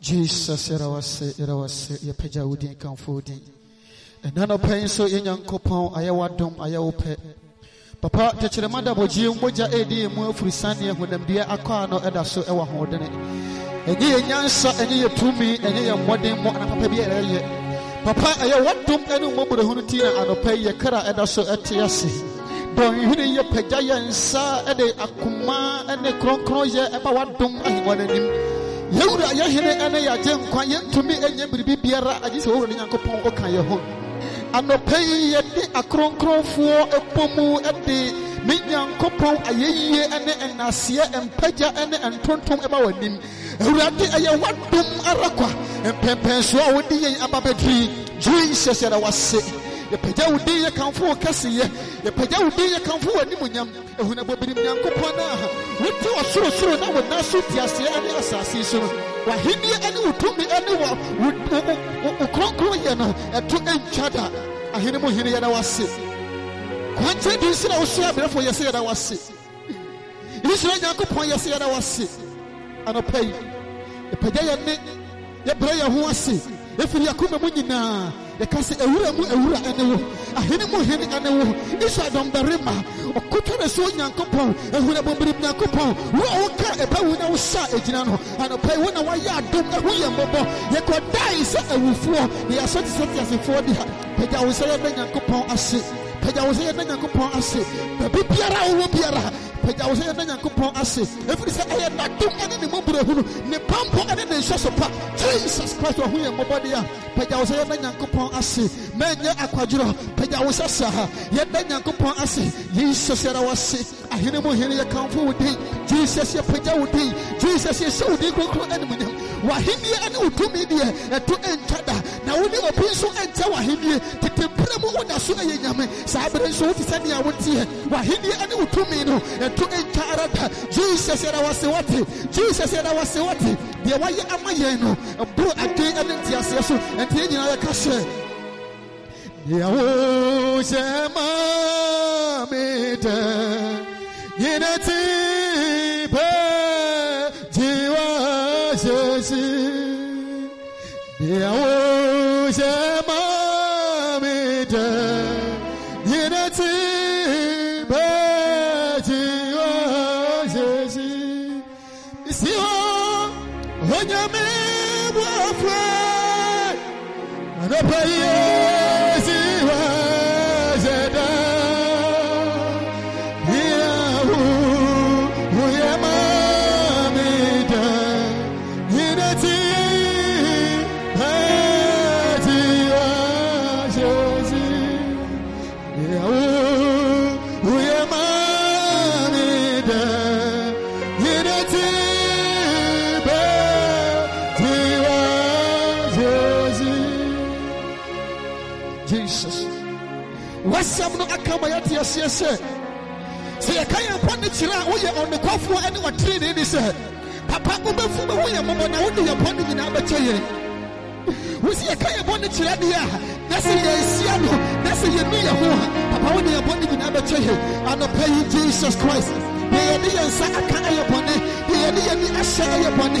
jesus yɛrɛ wase yɛrɛ wase yɛpagya wo din kamfo wo din ɛna nɔpɛ nso yɛ nyankopɔn ayɛ w'adom ayɛ wo pɛ papa tɛkyerɛma da bɔgyie mogya ɛredi yɛ mu afiri saneɛ honamdeɛ akɔ a no ɛda so ɛwɔ ahoɔdene ɛnyɛ yɛ nyansa ɛnyɛ yɛ tumi ɛnyɛ yɛ mmɔden mmɔ ana papa bi a ɛyɛ papa ɛyɛ w'adom ɛne mmɔborɔhunu ti na anɔpɛ yi yɛkra ɛda so ɛte ase dɔnhwene yɛ pagya yɛ nsa ɛde akoma ɛne kronkron yɛ ɛba w'adom ahengua no anim yɛwura yɛhene ɛne yɛagye nkwa yɛntumi ɛnyɛ eh, biribi biara agye sɛ wɔwura ne nyankopɔn woka yɛ ho anɔpɛ yi yɛde akronkronfoɔ ɛbɔ eh, mu ɛde eh, ne nyankopɔn ayɛyie ɛne ɛnaseɛ mpagya ɛne ntontom ɛba w'anim awurade ɛyɛ w'adom ara kwa mpɛmpɛnsoɔ a wode yɛn aba bɛdiri jesus yɛda wase yɛpagya wo din yɛkamfo wo kɛseyɛ. Yɛpagya wo din yɛkamfo wo animonyam ahunabɔbirim nyankopɔn a wote ɔsorosoro na wo nan so tiaseɛ ne asase yi so no. W'ahenneɛ ne wo tumi ne wo kronkronyɛ no. Ɛto ntwa da. Ahene mu hene yɛda wase. Kwankyɛn di nsira wosoa abrɛfo yɛ sɛ yɛda wase. Nhyira nyankopɔn yɛ sɛ yɛda wase. Anɔpa yi. Yɛpagya yɛ ne yɛbrɛ yɛn ho ase. Ɛfiri akoma mu nyinaa yɛka sɛ awura mu awura ɛne wo. Ahene mu hene ɛne wo. Isu adɔmbarima ɔkotɔ ne so nyankopɔn ahuna bɔmbirim nyankopɔn. Wo a woka ɛba wu na wosa agyina no. Anɔpa yi wo na woayɛ adom ɛho yɛ mmɔbɔ yɛkɔdae sɛ awufoɔ na yɛasɔ te sɛ teasefoɔ di ha. Pagya wo sɛ yɛbɛ nyankopɔn ase. Pagya wo sɛ yɛbɛ nyankopɔn ase. Baabi biara wowɔ biara pagya wo sɛ yɛbɛ nyankopɔn ase. Ɛfiri sɛ ɛyɛ n'adom ɛne ne mmɔborɔhunu ne pampo ɛne ne nhyɛ so pa. Jesus christ ɔho yɛ mmɔbɔde a pagya wo sɛ yɛbɛ nyankopɔn ase. Mɛnyɛ akwadworɔ. Pagya wo sɛ saa yɛbɛ nyankopɔn ase. Jesus yɛra wase ahene mu hene yɛkamfo wo din. Jesus yɛpagya wo din. Jesus yɛhyɛ wo din kronkron animuonyam. W'ahenneɛ ɛne wo tumi deɛ ɛto ɛntwa da. Na wo ne obi nso ɛnkyɛ w'ahenneɛ tete mu wo da so ɛyɛ nyame. Saa berɛ nso wote sɛ nea woteɛ w'ahenneɛ ɛne wo tumi no ɛto ɛntwa ara da jesus yɛda wase jesus yɛda wase wate deɛ wayɛ ama yɛn no ɛboro adwen ɛne nteaseɛ so ɛnti yɛn nyinaa dɛ hyɛhyi deɛ wohyɛ anɔpa wasɛm no aka ma yɛte aseɛ sɛ sɛ yɛka yɛn mpɔ ne kyerɛ a woyɛ ɔnekwafoɔ ne ɔtenene ne sɛ papa wobɛfu bɛho yɛ mmɔbɔ na wode yɛ bɔ no nyinaa bɛkyɛ yɛn. Wo sɛ yɛka yɛ bɔ ne kyerɛ deɛ a na sɛ yɛnsia no na sɛ yɛnu yɛ ho a papa wode yɛ bɔ no nyinaa bɛkyɛ yɛn. Anɔpa yi jesus christ deɛ yɛde yɛn nsa aka ɛyɛ bɔne deɛ yɛde yɛni ahyɛ ɛyɛ bɔne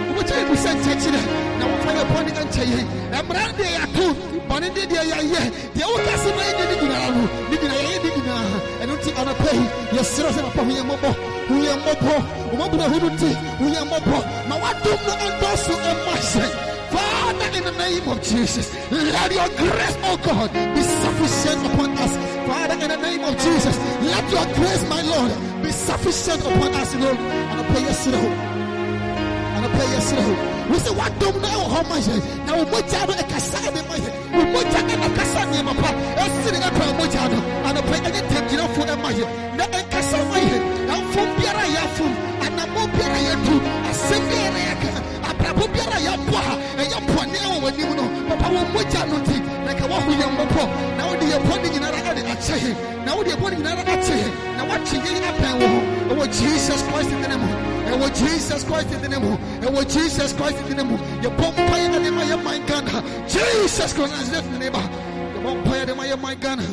wobɛkyɛ yɛ busa nkyɛkyerɛ na wofa yɛ deɛ deɛ deɛ ne nyinaa no ne yɛyɛ ne nyinaa ɛno yi sɛ papa hu yɛ hu yɛ hu no hu yɛ no ɛma Father, in the name of Jesus, let your grace, oh God, be sufficient upon us. Father, in the name of Jesus, let your grace, my Lord, be sufficient upon us, Lord. And I pray. I pray yes, Lord. We say, what do now? How much? Now, what do you kasa de ma ye? What do you kasa ni ma pa? Esi ni pa mo jano. And I pray any take you for ma. Na e kasa ma ye. Na fo biara fo. Ana mo biara ya tu. Asem biara ya ka. Abrabo biara ya bo ha. E ya pone mogya no nti na ka woaho yɛn mmɔpɔ na wode yɛ bɔne nyinara ade akyɛ yɛn na wode yɛ bɔne nyinara akyɛ yɛn na woakye yɛn apɛn wɔ ho ɛwɔ jesus christ dine mu ɛwɔ jesus christ dine mu ɛwɔ jesus christ dine mu yɛbɔ mpaeɛ ade ma yɛ man ghana jesus christ nazareth ne ba yɛbɔ mpaeɛ ade ma yɛ man ghana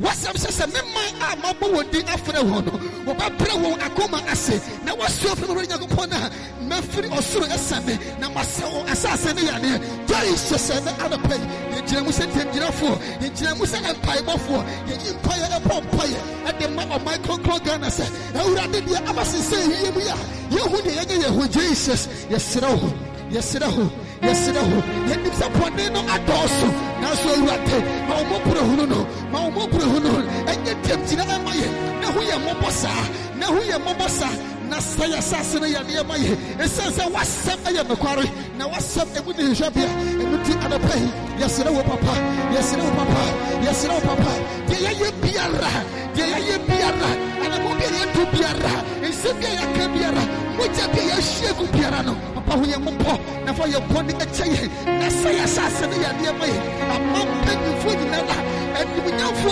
wasɛm sɛ sɛ meman a mabɔ wɔn din afrɛ wɔn no wɔbɛbrɛ wɔn akoma ase. Na wasuo firi wɔn nyankopɔn no a mɛfiri ɔsoro ɛsɛ me na masɛ wɔn asase ne yadeɛ. Gyae hyɛ ne anɔpɛ yi yɛgyina mu sɛ ntamgyinafoɔ yɛgyina mu sɛ mpaebɔfoɔ yɛyi mpaeɛ ɛbɔ mpaeɛ ɛde ma ɔman kronkron ghana sɛ awurade deɛ aba sensɛ yie mu yi a yɛhu deɛ yɛnyɛ yɛ ho jesus yɛserɛ wo yɛserɛ ho yɛserɛ ho yɛnim sɛ bɔne no. Adɔɔso nanso awurade ma wo mmɔborɔ hunu no. Ma wo mmɔborɔ hunu no ɛnyɛ dɛm gyina ɛma yɛ na ho yɛ mmɔbɔ saa na ho yɛ mmɔbɔ saa na sɛ yɛ asase no yɛ nneɛma yɛ. Ɛsiane sɛ wasɛm ɛyɛ nokware. Na wasɛm ɛmu ne hwehwɛbea ɛno nti anɔpa yi. Yɛserɛ wo papa. Yɛserɛ wo papa. Yɛserɛ wo papa. Deɛ yɛyɛ biara deɛ yɛyɛ biara anamo bi a yɛto biara nsɛm bi a yɛka biara mogya bi a yɛahyia gu biara no papa ho yɛ mmɔbɔ na fa yɛ bɔne ɛkyɛ yɛ. Na sɛ yɛ asase no yɛ nneɛma yɛ. Ama mpanyimfoɔ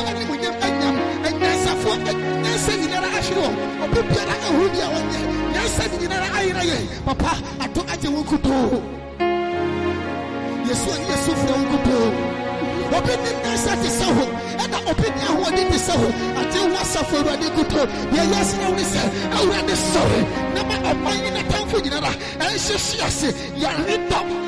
animunyam nyansa nyinara ahwere wɔn ɔbɛ biara bi a wɔnyɛ nyansa ne nyinara ayera yɛ papa ato agye wo nkutoo yɛsu ani yɛsu frɛ wo nkutoo obi ni nyansa te sɛ ho ɛna obi ni ahoɔden te sɛ ho agye wo asafo awurade nkutoo yɛyɛ asena wo ne sɛ awurade sɔre na ma ɔman yi natamfo nyinara ɛnhyehye ase yɛredɔ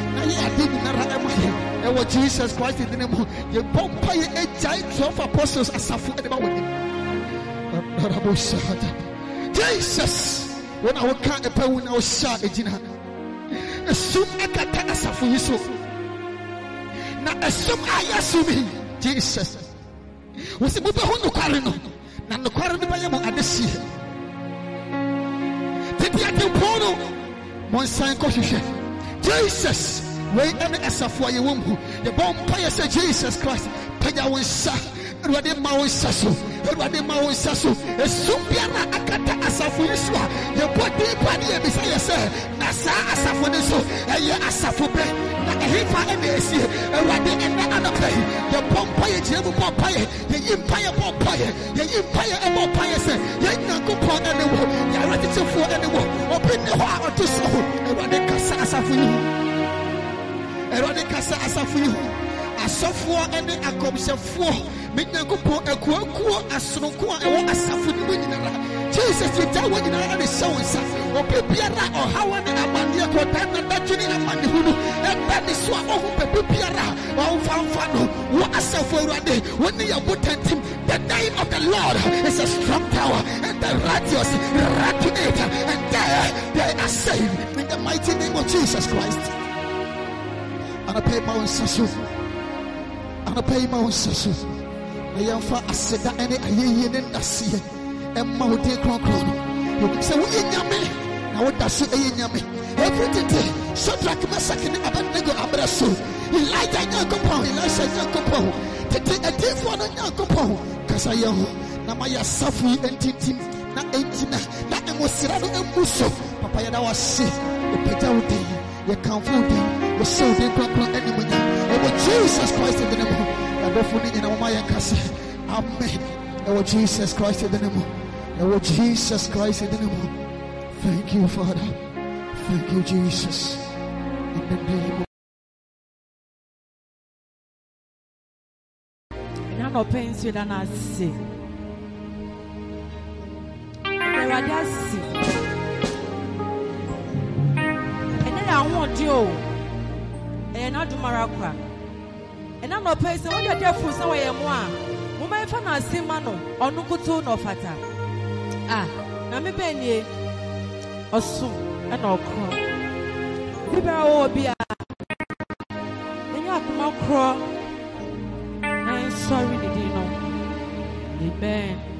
na yɛ ade nyinara ɛma yɛn ɛwɔ jesus christ dine mu yɛbɔ mpa yɛ agyae 12 apostles asafo ɛde ma w'anim Rabosahata. jesus! Wɔn a woka ɛpɛ wo na wohyɛ a ɛgyina esum ɛkata asafo yi so. Na esum a yɛsum yi jesus! Wosi mobɛho nokware no. Na nokware no bɛyɛ mo adehyeɛ tete atempɔn no. Monsan kɔhwehwɛ jesus wei ɛne asafo a yɛwɔ mu yɛbɔ mpayɛ sɛ jesus christ. Pagya wo nsa. Awurade ma wo nsa so. Awurade ma wo nsa so. Esum biara akata asafo yi so a yɛbɔ din pa ne yɛbisa yɛ sɛ na saa asafo no so ɛyɛ asafo bɛ na ɛhefa ɛna ɛsie awurade ɛnɛ anɔpɛ. Yi yɛbɔ mpayɛ gyina mu bɔ mpayɛ yɛyi mpayɛ bɔ mpayɛ yɛyi mpayɛ ɛbɔ mpayɛ sɛ yɛn nyankopɔn ɛne wɔ yɛara tetefoɔ ɛne wɔ obi ne hɔ a ɔte so ho. Kasa asafo yi awurade kasa asafo yi ho. Asɔfoɔ ne akɔmhyɛfoɔ. Me nyankopɔn akuakuo asononko a ɛwɔ asafo no mu nyinara jesus yɛgya wɔ nyinara ne hyɛ wo nsa. Ɔpɛ biara a ɔhawa ne amanneɛ kɔda nadadwe ne amannehu no. Ɛda ne so a ɔho bɛbɛ biara. A ɔmfamfa no. Wɔ asafo awurade wɔne yɛ botantim the name of the lord is a strong tower and the righteous it. And there they are saved. In the mighty name of jesus christ anapɛ ma wo nsa so. Anɔpa yi wo nsa so. Na yɛmfa aseda ne ayɛyie ne nnaseɛ ɛma wo din kronkron. No yɛnim sɛ woyɛ nyame na woda so ɛyɛ nyame. Ɛfiri tete sodrak masak ne abednego abrɛ so. Elija nyankopɔn elisa nyankopɔn. Tete adiifoɔ no nyankopɔn. Kasa yɛn ho. Na ma yɛ asafo yi ntintim na ɛngyina na ɛmosira no ɛmu so. Papa yɛda wase yɛpagya wo din. Yɛkamfo wo din yɛhyɛ wo din kronkron animuonyam ɛwɔ jesus christ din mu yɛabɔfo no nyina moma yɛnka sɛ amen. Ɛwɔ jesus christ din mu ɛwɔ jesus christ din mu thank you father. Thank you jesus. In the name of ɛna na ɔpɛ nsuo da no ase awurade ase ɛnɛ yɛ ahoɔden o ɛyɛ n'adom ara kwa. Ɛna na ɔpɛ sɛ wode de afuru sɛ wɔyɛ mo a momɛmfa no ase ma no ɔno koto na ɔfata a na mebɛn nie ɔsom ɛna ɔkorɔ bibɛra wɔwɔ bi a ɛnyɛ akoma korɔ na nsɔre ne no Amen.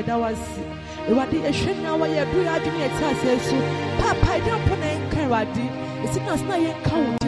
ɛda wase awurade ɛhwɛ no a I didn't yɛte aseɛ so paapa ɛdɛ ɔpɔ na ɛnka awurade ɛsi na asena yɛnka wo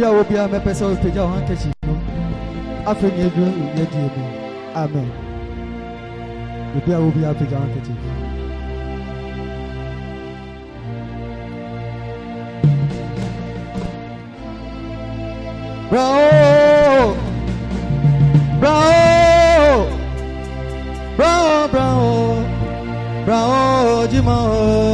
obi a obi a mɛpɛ sɛ ɔpagya wɔn handkerchief no afei ne adwuma yɛ die mu amen obi a obi a apagya wɔn handkerchief Bravo! Bravo! Bravo, bravo! Bravo, Jimo!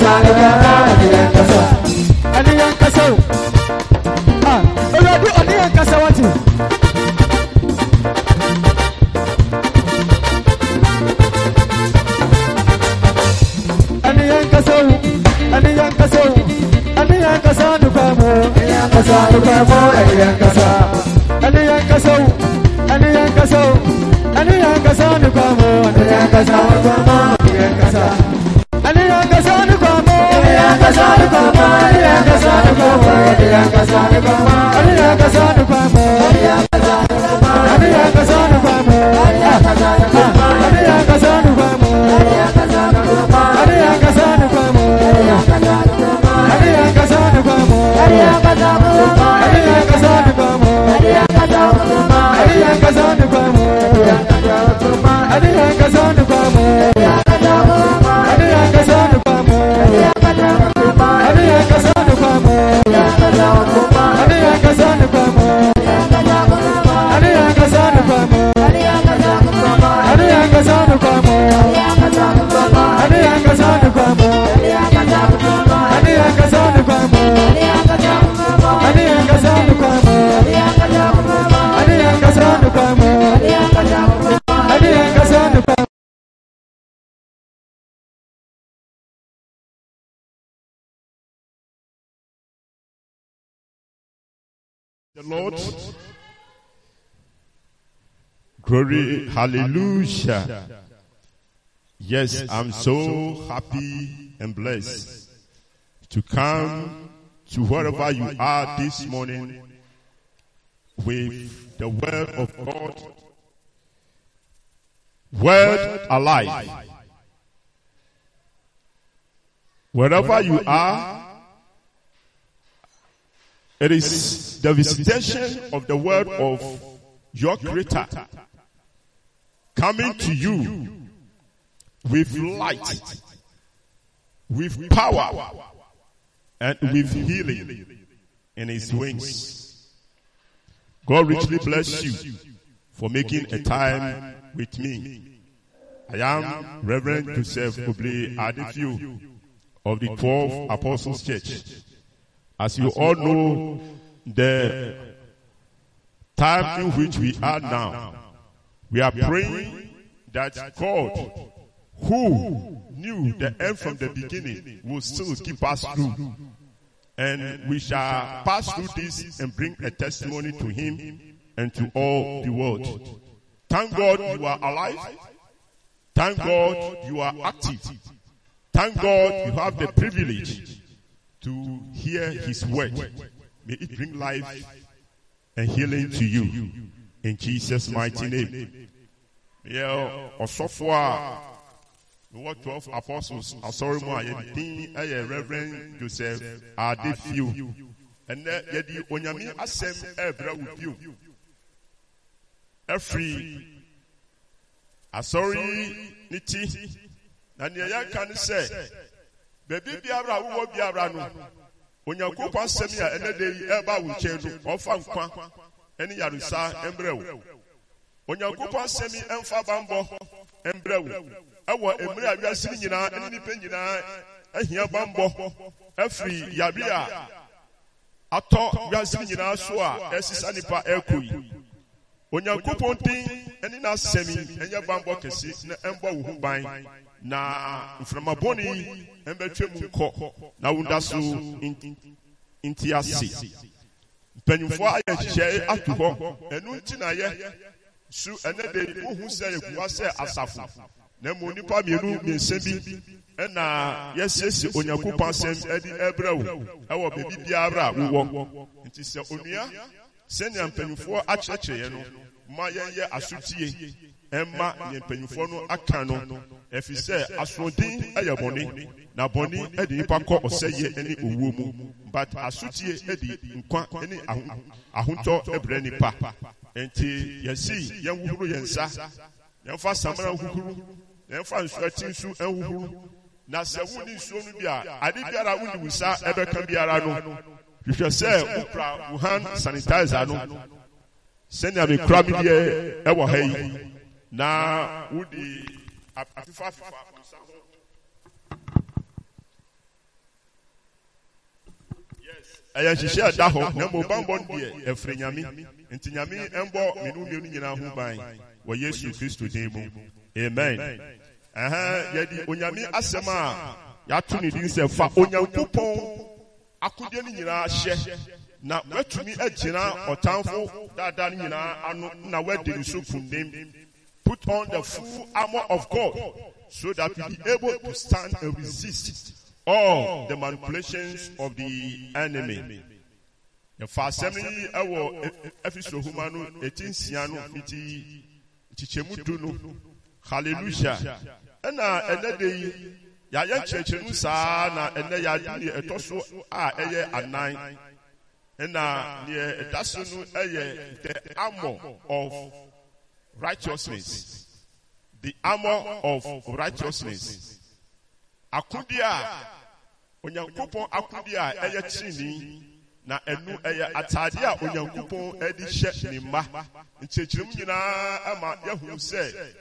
Kasa nukama ɛni yɛn kasa. ɛne yɛn kasa o Ah, awurade ɔne yɛn kasa wate ɛne yɛn kasa o ɛne yɛn kasa o ɛne yɛn kasa nokwa mu Ɛni yɛn kasa nukama ɛni Adiyan. Glory, hallelujah. Yes, I'm so happy and blessed to come to wherever you are this morning with the word of God. Word alive. Wherever you are, it is the visitation of the word of your creator coming to you with light, with power, and with healing in his wings. God richly bless you for making a time with me. I am Reverend Joseph Obli Adefiu of the 12 Apostles Church. As you all know, the time in which we are now, we are praying that God, who knew the end from the beginning, will still keep us through. And we shall pass through this and bring a testimony to Him and to all the world. Thank God you are alive. Thank God you are active. Thank God you have the privilege to hear His word. May it bring life and healing to you. In Jesus' mighty name. Yeah, ọsọfo a twelve apostles? Asọ́rọ̀ mu a yẹn dín ẹ̀yẹ reverend joseph adefiu ẹ̀nẹ́ yẹ́di onyame asẹ́m ẹ̀brẹ́ wò bio ẹ̀firi asọ́rọ̀ ní ti na nea yɛka ne sɛ baabi biara a wowɔ biara no onyankopɔn asɛm a ɛnɛ da yi ɛba wo nkyɛn no ɔfa nkwa ɛne yaresa mbrɛ wo onyankopɔn asɛm yi ɛmfa bambɔ mbrɛ wo ɛwɔ mmerɛ a wiase no nyinaa ɛne nipa nyinaa ahia bambɔ afiri yare a atɔ wiase no nyinaa so a ɛsesa nipa ɛkɔ yi. Onyankopɔn din ɛne n'asɛm yi ɛnyɛ bambɔ kɛse na ɛmbɔ wo ho ban. Na mframabɔne ɛmbɛtwa mu nkɔ. Na wonda so nti- nti ase mpanyimfoɔ ayɛ nhyehyɛe ato hɔ. ɛno nti na yɛ. So ɛnɛ de wohu sɛ yɛkuwa sɛ asafo. Na mmom nnipa mmienu mmiɛnsa bi ɛna yɛsiesie onyankopɔn asɛm ɛde ɛbrɛ wo ɛwɔ baabi biara a wowɔ. nti sɛ onua sɛnea mpanyimfoɔ akyerɛkyerɛ no ma yɛnyɛ asotie ɛmma nea mpanyimfoɔ no aka no ɛfiri sɛ asoɔden ɛyɛ bɔne. na bɔne ɛde nipa kɔ ɔsɛyɛ ne owuo mu. but asotie ɛde nkwa ne aho- ahontɔ ɛbrɛ nipa. nti yɛsi yɛn huhuru yɛn nsa. yɛmfa samina huhuru yɛmfa nsuati nso ɛhuhuru na sɛ wonni nsuo no bi a ade biara wonni wo nsa ɛbɛka biara no. hwehwɛ sɛ wopra wo hand sanitizer no. sɛnea mekura me deɛ ɛwɔ ha yi na wode afefa afefa wo nsa ho ɛyɛ nhyehyɛ ɛda hɔ na mmom bambɔ no deɛ ɛfiri nyame nti nyame ɛmbɔ mmienu mmienu nyinaa ho ban wɔ yesu kristo din mu amen. Ɛhɛn yɛde onyame asɛm a yɛato ne din sɛ fa onyankopɔn akodeɛ no nyinaa hyɛ na woatumi agyina ɔtamfo daadaa no nyinaa ano na woadi ne so kundim put on the full armor of god so that you be able to stand and resist all the manipulations of the enemy. Yɛfa fiti de na a the armor of righteousness the armor of righteousness. Akodi a onyankopɔn akodi a ɛyɛ kyinii na ɛnu ɛyɛ ataade a onyankopɔn ɛde hyɛ ne mma nkyerɛkyerɛmu nyinaa ɛma yɛhunu sɛ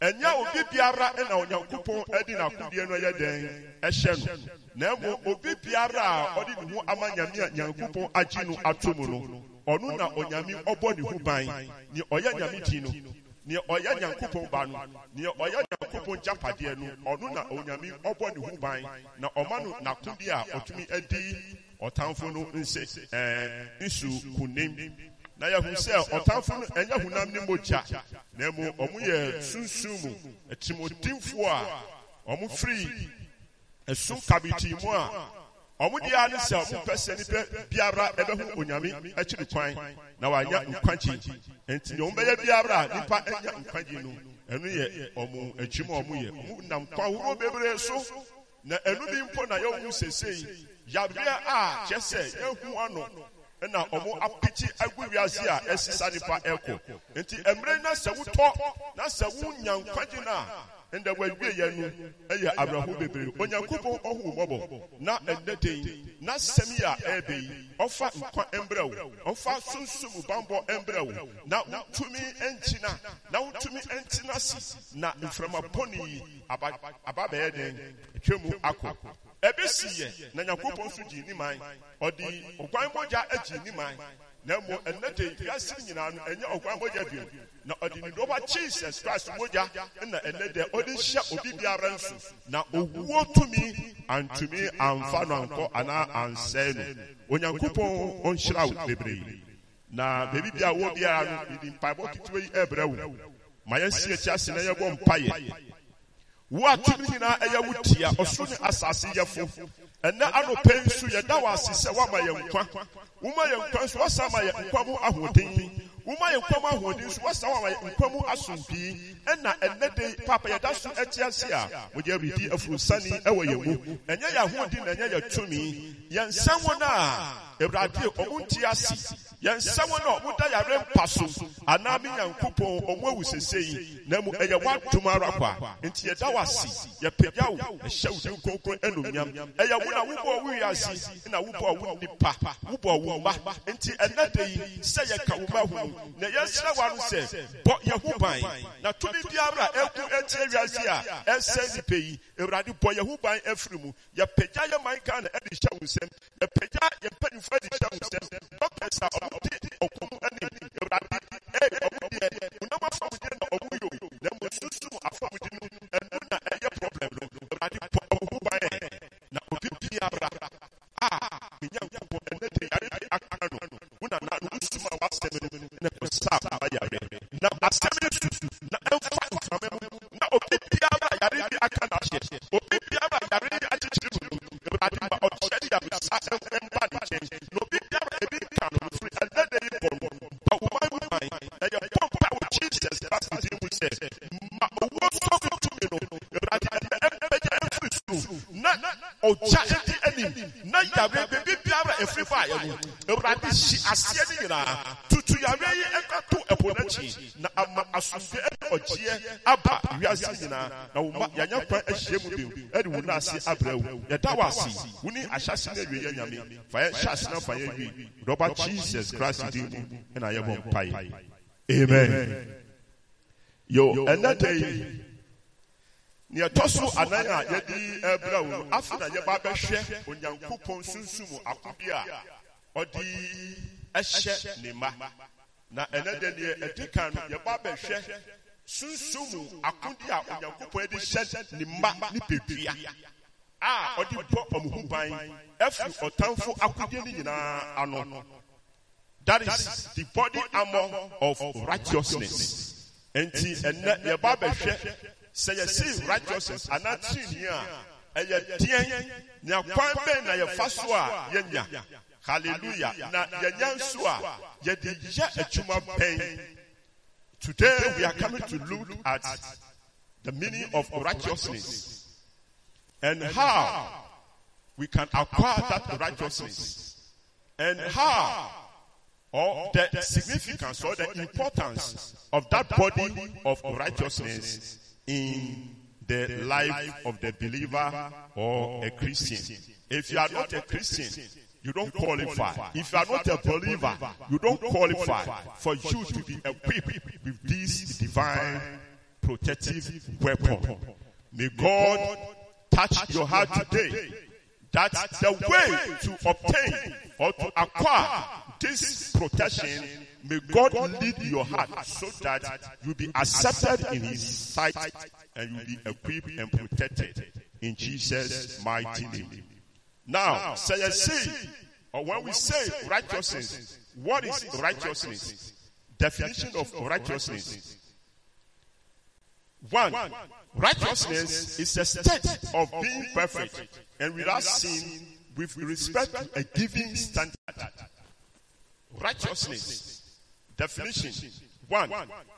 ɛnyɛ obi biara ɛna onyankopɔn ɛde n'akodeɛ no ɛyɛ dɛn? Ɛhyɛ no. Na mmom obi biara a ɔde ne ho ama nyame a nyankopɔn agye no ato mu no ɔno na onyame ɔbɔ ne ban ne ɔyɛ nyame din no nea ɔyɛ nyankopɔn ba no nea ɔyɛ nyankopɔn no ɔno na onyame ɔbɔ ne ho ban na ɔma no n'akodi a ɔtumi adi ɔtamfo no nse ɛɛ nsu kunim na yɛhu sɛ ɔtamfo no ɛnyɛ hunam ne mogya na emu ɔmo yɛ sunsun mu etimodinfoɔ a ɔmo firi ɛsum kabiti a ɔmo deɛ ne sɛ ɔmo pɛ sɛ nipa biara ɛbɛho onyame akyiri kwan na wanya nkwagye nti nea ɔmo bɛyɛ biara nipa ɛnya nkwagye no ɛno yɛ ɔmo adwuma ɔmo yɛ ɔmo nam kwan ahorow bebree so na ɛno bi mpo na yɛhu sesei yareɛ a kyɛ sɛ yɛhu ano ɛna ɔmo apiti agu wiase a ɛsesa nipa ɛkɔ nti mmerɛ na sɛ wotɔ na sɛ wonya nkwagye no ndɛ wawie yɛ no ɛyɛ awerɛho bebree onyankopɔn ɔhu mmɔbɔ. Na den. Na sɛm a ɛɛbɛ yi ɔfa nkwa mbrɛ wo ɔfa sunsum bambɔ mbrɛ wo na wotumi nkyina na wotumi ntena si. Na mframa bɔne yi aba bɛyɛ den. Atwa mu akɔ. Ɛbɛsi yɛ na nyankopɔn nso gyi ni man. Ɔde ɔkwan mogya agyi ni man. Na mmom ɛnɛ de wiase nyinaa no ɛnyɛ ɔkwan mogya bio. Na ɔde ne dɔba jesus christ mogya na ɛnɛ de ɔde hyɛ obi biara nso. Na owuo tumi antumi amfa no ankɔ anaa ansɛe no. Onyankopɔn ɔnhyira wo bebree. Na baabi bia wɔ biara no mede mpaebɔ ketewa yi ɛbrɛ wo. Ma yɛnsi akyi ase na yɛbɔ mpayɛ wo a tumi nyinaa ɛyɛ wo tia ɔsoro ne asase yɛfo ɛnɛ anɔpɛ nso yɛda wɔ ase sɛ woama yɛn nkwa. Woma yɛn nkwa nso woasa ma yɛn nkwa mu ahoɔden. Woma yɛn nkwa mu ahoɔden nso woasa wama yɛn nkwa mu asomdwee. Ɛna ɛnɛ de papa yɛda so ɛte ase a wode awuredi afurusani ɛwɔ yɛn mu. Ɛnyɛ yɛn ahoɔden na ɛnyɛ yɛn tumi yɛn nsa wɔn a awurade ɔmo nte ase yɛn nsa wɔn a ɔmo da yare mpa so anaa me nyankopɔn ɔmo awu sesei na mu ɛyɛ w'adom ara kwa nti yɛda wo ase yɛpagya wo ɛhyɛ wo din kronkron anomnyam ɛyɛ wo na wobɔ wo wiase na wobɔ wo nipa wobɔ wo mma nti ɛnɛ da yi sɛ yɛka wo ma ho na yɛsrɛ wa no sɛ bɔ yɛn ho ban na tumi biara a ɛko ɛkyerɛ wiase a ɛsɛ nipa yi awurade bɔ yɛn ho ban afiri mu yɛpagya yɛ man nsɛm yɛpagya yɛ mpanyimfoɔ de hyɛ wo dɔkɛs a ɔmo de ɔkɔm anim awurade. Ɛyɛ ɔmo deɛ wonam afɔmudie na ɔmo yɛ o na mo susum afɔmudie no na problem no. Awurade bɔ ɔmo ban na obi biara a menya nkɔbɔ ɛnɛ de yare de aka no. Wona na no wosum a wasɛm no na ɛsa aba yare. Na na nyinaa tutu yi ɛpo n'akyi. Na ama ɔgyeɛ aba wiase nyinaa na wo ma kwan mu ɛde wo yɛda wo ase. Wo yɛ nyame. Fa na fa yɛ jesus christ mu ɛna mpaeɛ amen. Yo ɛnɛ da yi nea ɛtɔ so anan a yɛde bɛhwɛ a ɛhyɛ ne mma na ɛnɛ deɛ ɛdi kan no yɛba bɛhwɛ sunsum akodi a de hyɛ ne mma ne a ɔde bɔ ɔmo ho ban no nyinaa ano. That is the body armor of righteousness. Nti ɛnɛ yɛba bɛhwɛ sɛ yɛsi righteousness anaa tirinii a ɛyɛ deɛn kwan bɛn na so a hallelujah. Na yɛnya nso a yɛde yɛ adwuma today we are coming to look at the meaning of righteousness and how we can acquire that righteousness. and how or the significance or the importance of that body of righteousness in the life of the believer or a Christian. If you are not a Christian, you don't qualify. If you are not a believer, you don't qualify for you to be equipped with this divine protective weapon. May God touch your heart today. that the way to obtain or to acquire this protection, may God lead your heart so that you'll be accepted in His sight and you'll be equipped and protected in Jesus' mighty name. Now, say I say, or when we say righteousness, what is righteousness? Definition of righteousness. One, righteousness is a state of being perfect and without sin with respect to a given standard. Righteousness. Definition. One,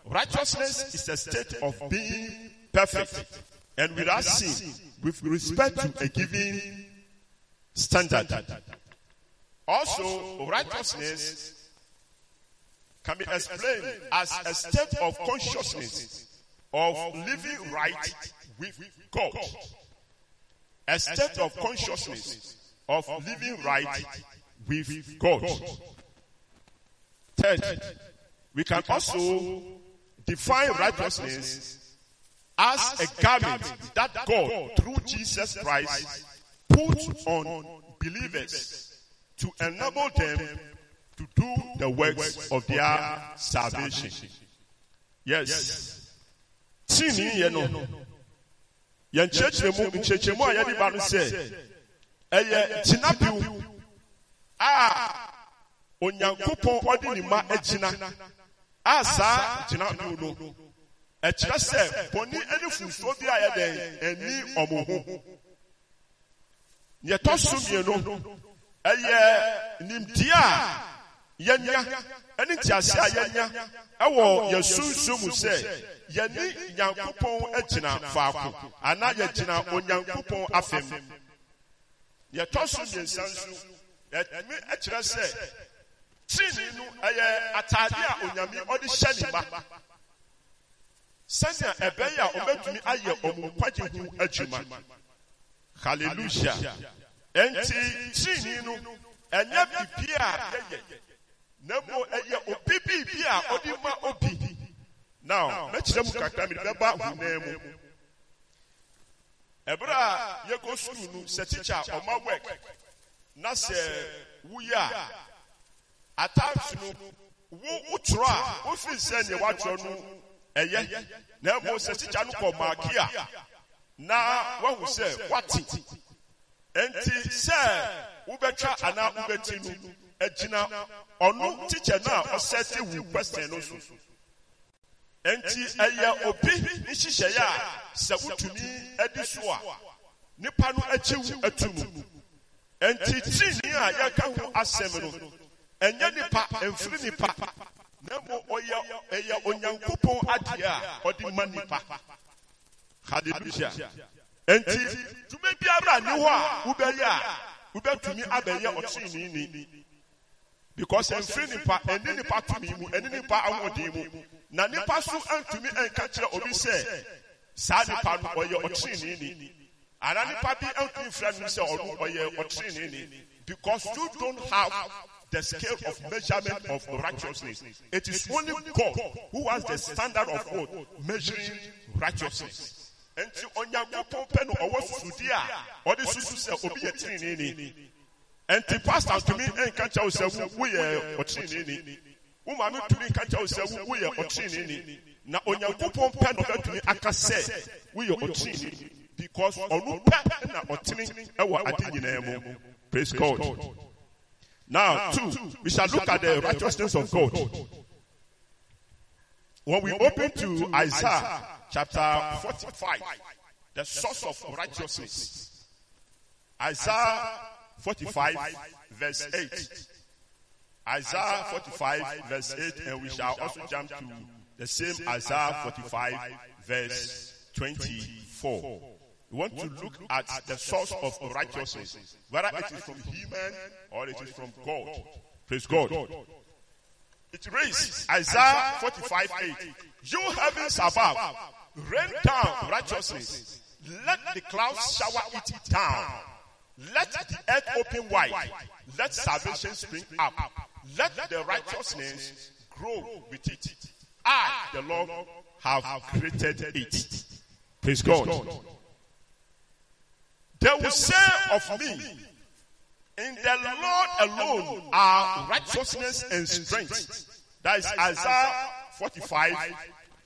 righteousness is a state of being perfect and without sin with respect to a given standard. Also, righteousness can be explained as a state of consciousness of living right with God. A state of consciousness of living right with God. Third, we can also define righteousness as a garment that God, through Jesus Christ, put on believers to enable them to do the works of their salvation. Yes. Tini yɛ no, yɛn nkyerɛkyerɛmu nkyerɛkyerɛmu a yɛde ba no sɛ, ɛyɛ gyinabew a onyankopɔn ɔde ne ma agyina a saa gyinabew no ɛkyerɛ sɛ bɔne ne funsuo bi a yɛdɛn ani ɔmo ho yɛtɔ so mmienu. ɛyɛ nimdeɛ a yɛnya ɛne ntease a yɛnya ɛwɔ yɛn sunsun mu sɛ yɛne nyankopɔn agyina faako anaa yɛgyina onyankopɔn afɛm yɛtɔ so mmiɛnsa nso. yɛtumi ɛkyerɛ sɛ tirinii no ɛyɛ ataade a onyame ɔde hyɛ ne ma. Sɛnea ɛbɛyɛ a ɔbɛtumi ayɛ ɔmo nkwagye ho adwuma hallelujah. Ɛnti tirinii no ɛnyɛ bibi a yɛyɛ na mo ɛyɛ obi bibi a ɔde ma obi. Now mɛkyerɛ mu kakra mi bɛba hunaa mu. Ɛberɛ a yɛkɔ sukuu no sɛ tikya ɔma work. Na sɛ wuyi a attacks no wo wotwerɛ a wofiri sɛ nea woatwerɛ no ɛyɛ. Na mmom sɛ tikya no kɔ maaki a na wahu sɛ wate. Enti sɛ wobɛtwa anaa wobɛti no agyina ɔno tikya no a ɔsɛte wu question no so. Enti ɛyɛ obi nhyehyɛeɛ a sɛ wotumi adi so a nipa no akyi wu atu mu. Enti tirinii a yɛka ho asɛm no ɛnyɛ nipa ɛmfiri nipa na mmom ɔyɛ ɛyɛ onyankopɔn adeɛ a ɔde ma nipa hallelujah enti dwuma biara ni hɔ a wobɛyɛ a wobɛtumi abɛyɛ ɔteenini because ɛmfiri nipa ɛne nipa tumi mu ɛne nipa ahoɔden mu. na nipa so antumi ɛnka kyerɛ obi sɛ saa nipa no ɔyɛ ɔteenini ana nipa bi antumi mfira no sɛ ɔno ɔyɛ ɔteenini because you don't have the scale of measurement of righteousness. It is only God who has the standard of what? Measuring righteousness. Nti onyankopɔn pɛ no ɔwɔ susudi a ɔde susu sɛ obi yɛ tirinini nti pastor tumi nka kyɛw sɛ wo woyɛ ɔtirinini wo maame tumi nka kyɛw sɛ wo woyɛ ɔtirinini na onyankopɔn pɛ no ɔbɛtumi aka sɛ woyɛ ɔtirinini because ɔno pɛ na ɔtene ɛwɔ ade nyinaa mu praise god. Now two we shall look at the righteousness of god when we open to isaiah chapter 45 the source of righteousness. isaiah 45 verse 8 isaiah 45 verse 8 and we shall also jump to the same isaiah 45 verse 24 we want to look at the source of righteousness, whether it is from human or it is from God. Praise God. It reads Isaiah 45 8. You heavens above, rain down righteousness. Let the clouds shower it down. Let the earth open wide. Let salvation spring up. Let the righteousness grow with it. I, the Lord, have created it. Praise God. They will say of me, in the Lord alone are righteousness and strength. That is Isaiah 45,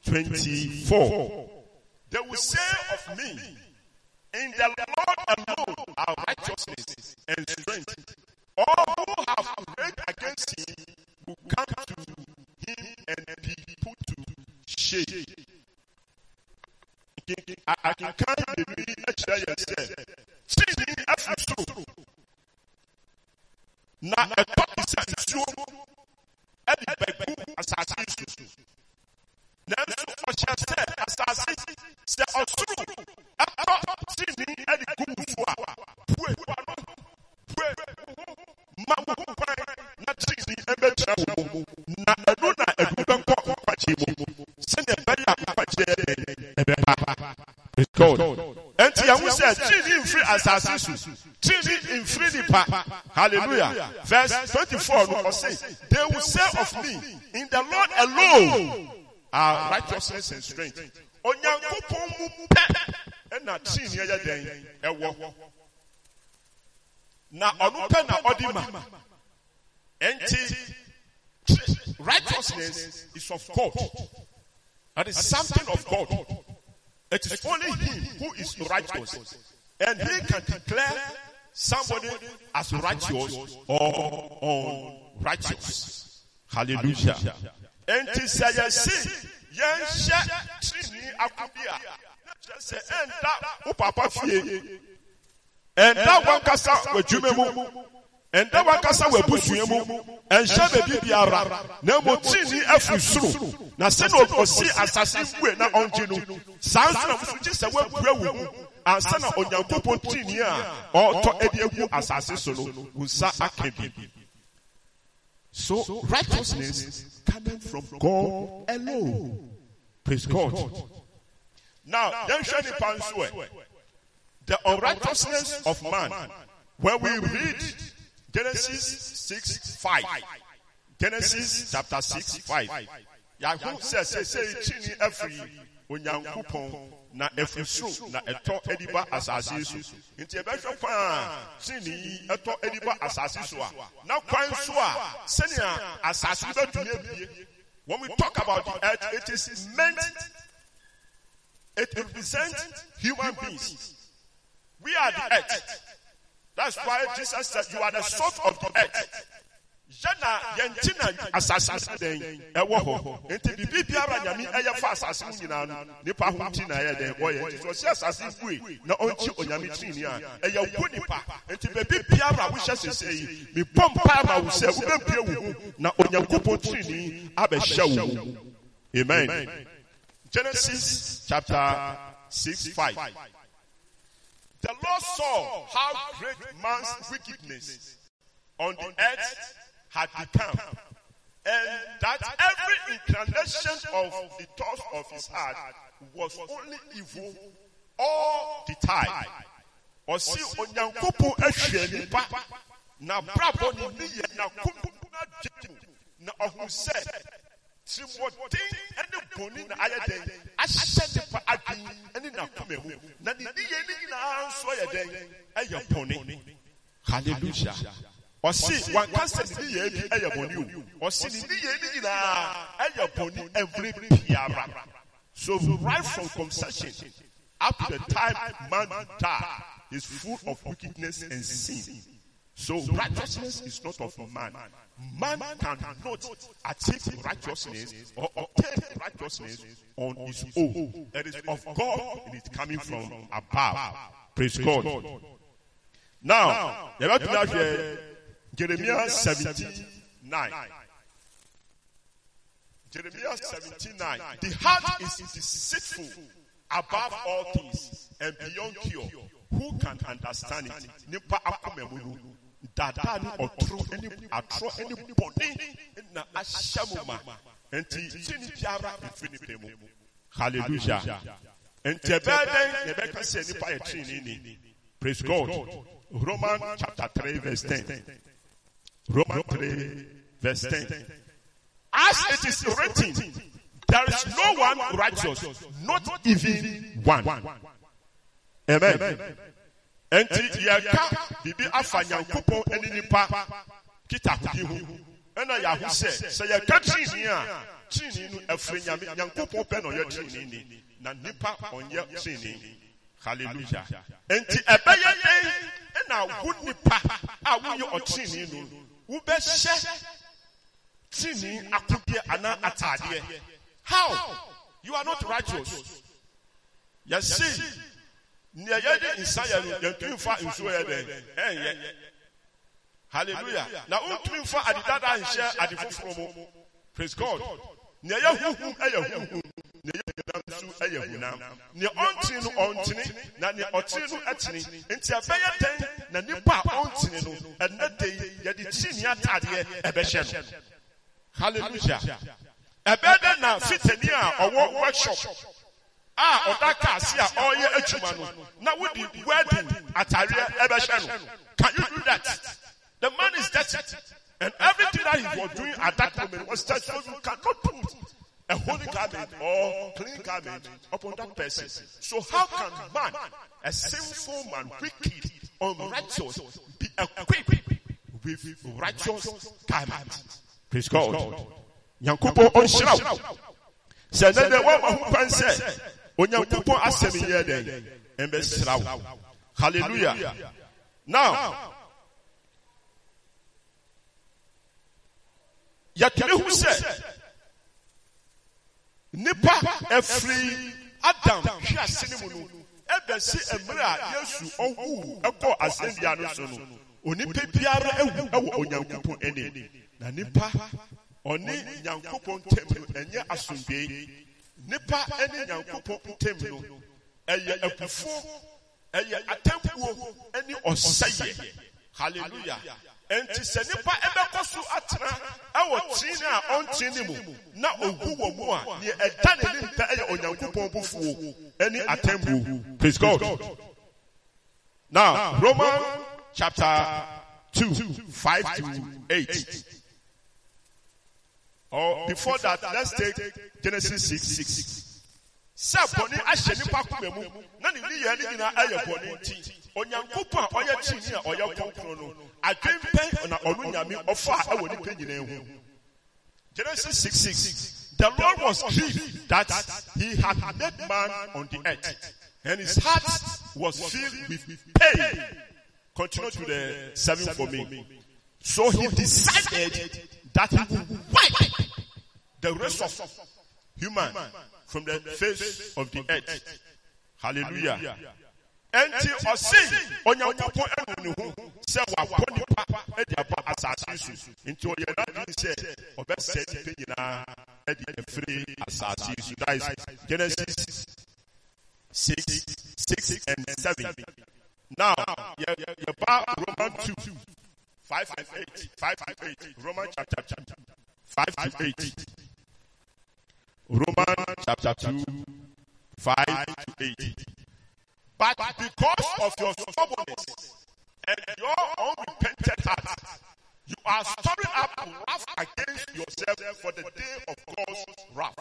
24. They will say of me, in the Lord alone are righteousness and strength. All who have prayed against him will come to him and be put to shame. I can count the meaning ɛkyerɛ yɛn sɛ kyini afi soro na ɛtɔ te sɛ nsuo ɛde bɛgu asase so nanso ɔhyɛ sɛ asase sɛ ɔsoro ɛtɔ kyini ɛde gu so a pue wano pue ma wo kwan na kyini ɛbɛkyerɛ wo na ɛno na ɛdu bɛnkɔ nkwakye mu sɛnea ɛbɛyɛ a nkwakye ɛbɛba Praise God. Enti yahu sɛ kyini mfiri asase so kyini mfiri nipa hallelujah. Verse twenty-four no ɔse they will say of me in the Lord alone are righteousness and strength. Onyankopɔn mu pɛ ɛna kyini ɛyɛ dɛn? Ɛwɔ. Na ɔno pɛ na ɔde ma. Enti righteousness is of God that is something of God. It is only him who is righteous. And he can declare somebody as righteous or unrighteous. Hallelujah. And to say, yes, yes, trini akubia. Say, and that, oh, papa, and that one kasa wajume mu. And that one kasa wabusua mu. And share baby biara. Na mo trini afu suru. Na se no osi asase bue na onje no. Saa nso na mo so gye sɛ woapura wo mu. Ansa na onyankopɔn trini a ɔtɔ adi agu asase so no. Wo nsa aka bi. So righteousness coming from God alone. Praise God. Now, yɛnhwɛ nipa nso ɛ. The unrighteousness of man. When we read Genesis 6 5. Genesis chapter 6 5. Yahu sɛ sɛ sɛ kyini afiri onyankopɔn na ɛfiri soro na ɛtɔ adiba asase so. Nti ɛbɛhwɛ kwan a kyini yi ɛtɔ adiba asase so a na kwan so a sɛnea asase bɛtumi abie. When we talk about the earth, it is meant, it represents human beings. We are the earth. That's why Jesus said, You are the salt of the earth. Yana yɛnti na asase no dɛn ɛwɔ hɔ nti biribi biara nyame ɛyɛ fa asase mu nyinaa no. nipa ho nti na ɛyɛ dɛn ɔyɛ nti sɛ ɔsi asase bue na ɔnkyi onyame tirini a ɛyɛ wo nipa. nti baabi biara wohyɛ sese yi mebɔ mpae ma wo sɛ wobɛbie wo ho na onyankopɔn tirini abɛhyɛ wo amen. Genesis chapter 6 5 the Lord saw how great man's wickedness on the earth had become, and that every inclination of the thoughts of his heart was only evil all the time. Ɔsi ehwɛ nipa na brabɔ yɛ na na na ɔhun sɛ tirimɔden ne bɔne na ayɛ dɛn ahyɛ nipa adwene ne n'akoma mu na ne niyɛ ne nyinaa nso yɛ dɛn ɛyɛ bɔne hallelujah. Ɔsi wankasa ne niyɛ bi ɛyɛ bɔne o ɔsi ne niyɛ ne nyinaa ɛyɛ bɔne every biara so right from conception up to the time man die is full of wickedness and sin. So righteousness is not of man. Man cannot achieve righteousness or obtain righteousness on his own. It is of God and it's coming from above. Praise God. Now, have to have Jeremiah 17 9. Jeremiah 79. The heart is deceitful above all things and beyond cure. Who can understand it? Nipa akoma mu no. Dada ni ɔtoro ɛni bɔnne na ahyɛ mu ma. Nti ti ni biara efi nipa mu. Hallelujah. Nti ɛbɛɛ dɛn na ɛbɛka sɛ nipa yɛ ni. Praise God. Roman chapter three verse ten. Roman three verse ten. As it is written, there is no one righteous, not even one. Amen. Enti yɛka bibi afa nyankopɔn ɛne nipa kita ahodi ho ɛna yɛaho sɛ sɛ yɛka tirinii a tirinii no ɛfiri nyame nyankopɔn pɛ na ɔyɛ tirinii ni. Na nipa ɔnyɛ tirinii hallelujah. Enti ɛbɛyɛ dɛn ɛna wo nipa a woyɛ ɔtirinii no wobɛhyɛ tirinii akodeɛ anaa ataadeɛ how? You are not righteous. Yɛsi nea yɛde nsa yɛ no yɛntumi nfa nsuo yɛ dɛ ɛnyɛ hallelujah. Na wontumi nfa ade dada nhyɛ ade foforɔ mu praise god. Nea yɛ huhum ɛyɛ huhum nea yɛ hunam nso ɛyɛ hunam nea ɔntene no ɔntene na nea ɔtene no ɛtene nti ɛbɛyɛ dɛn na nipa a ɔntene no ɛnɛ de yɛde kyini ataadeɛ ɛbɛhyɛ no hallelujah. Ɛbɛyɛ dɛn na fitani a ɔwɔ workshop a ɔda kaase a ɔreyɛ adwuma no na wodi wedding atareɛ ɛbɛhyɛ no can you do that? The man is dirty. And everything that he was doing at that moment was just so you cannot put a holy garment or clean garment upon that person. So how can man a sinful man wicked unrighteous be equipped with righteous garment? Praise God. Nyankopɔn ɔnhyira wo. Sɛ ɛnɛ dɛ wɔn ho sɛ onyankopɔn asɛm yɛ dɛn? ɛmbɛhyira wo. Hallelujah. Now yɛtumi hu sɛ nipa ɛfiri adam hwi ase ne mu no ɛbɛsi mmerɛ a yesu ɔwu ɛkɔ asɛnnua no so no. onipa biara ewu ɛwɔ onyankopɔn anim na nipa ɔne nyankopɔn ntam no ɛnyɛ asomdwee nipa ne nyankopɔn ntam no ɛyɛ ɛyɛ atampuo ne ɔsɛyɛ. Hallelujah. Nti sɛ nipa ɛbɛkɔ so atena ɛwɔ tiini a ɔntiini mu na ogu wɔ mu a ɛda n'anim pɛ ɛyɛ onyankopɔn ɛne praise god. Now roman chapter two five to eight. Or before that, let's take Genesis 6 6. Sɛ bɔne ahyɛ mu na ne nyinaa bɔne nti onyankopɔn a ɔyɛ a ɔyɛ kɔnkɔn no adwen pɛn na ɔno nyame ɛwɔ nyinaa ho Genesis 6 6 The Lord was grieved that he had made man on the earth and his heart was filled with pain. Continue to the seven for me. So he decided that he will wipe the rest of human from the face of the earth. Hallelujah. Enti ɔsi onyankopɔn ɛnu ne ho sɛ wabɔ nipa ɛde aba asase so nti ɔyɛ n'adwene sɛ ɔbɛsɛ nipa nyinaa ɛde efiri asase so that is Genesis six six and seven. Now yɛ yɛ ba Roman two five and eight five to eight Roman chapter five to eight. Romans chapter 2, 5 to 8. But because of your stubbornness and your unrepented heart, you are storing up wrath against yourself for the day of God's wrath,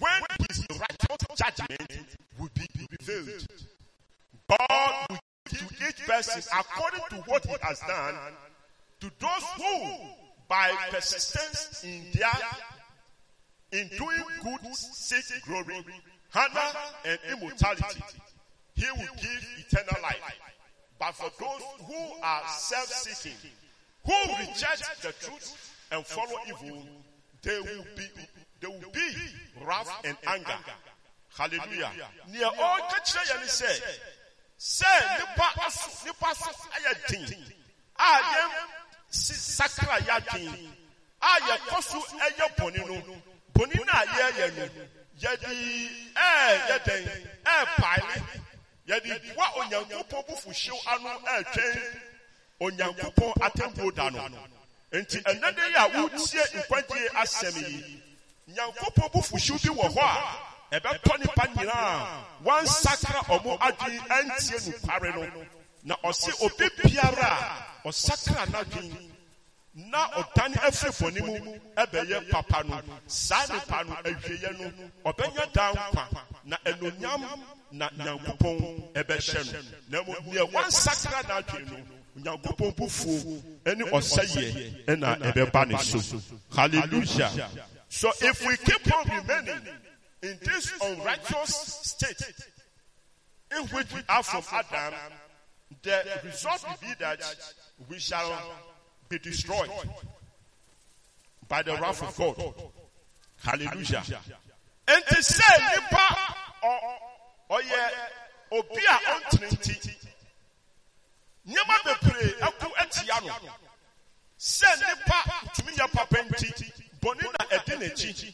when his righteous judgment will be revealed. God will give to each person according to what he has done to those who, by persistence in their in doing good, seek glory, honor, and immortality, he will give eternal life. But for those who are self-seeking, who reject the truth and follow evil, they will be they will be wrath and anger. Hallelujah. Near all no bɔnni na yɛyɛ no yɛde ɛɛ yɛ den ɛɛ paale yɛde wa onyankopɔn bufuhyew ano ɛɛtwɛn onyankopɔn atemmuo da no nti ɛnɛ de yi a wotie nkwagye asɛm yi. Nyankopɔn bufuhyew bi wɔ hɔ a ɛbɛtɔ nipa nyinaa. Wansakra ɔmo adwene antie nukware no. Na ɔse obi biara a ɔsakra na ɔdane afiri bɔne mu ɛbɛyɛ papa no. Saa nipa no awieɛ no ɔbɛnya daa nkwa na ɛnonyam na nyankopɔn ɛbɛhyɛ no. Na mmom nea wansakra n'adwene no nyankopɔn bufuo ɛne ɔsɛyɛ ɛna ɛbɛba ne so. Hallelujah. So if we keep on remaining in this unrighteous state in which we are from Adam, the result will be that we shall be destroyed by the wrath of God. Hallelujah. To say, nipa ɔyɛ obi a ɔntene nti nneɛma bebree ɛko atia no sɛ nipa tumi yɛ papa nti bɔne na ɛdi n'akyi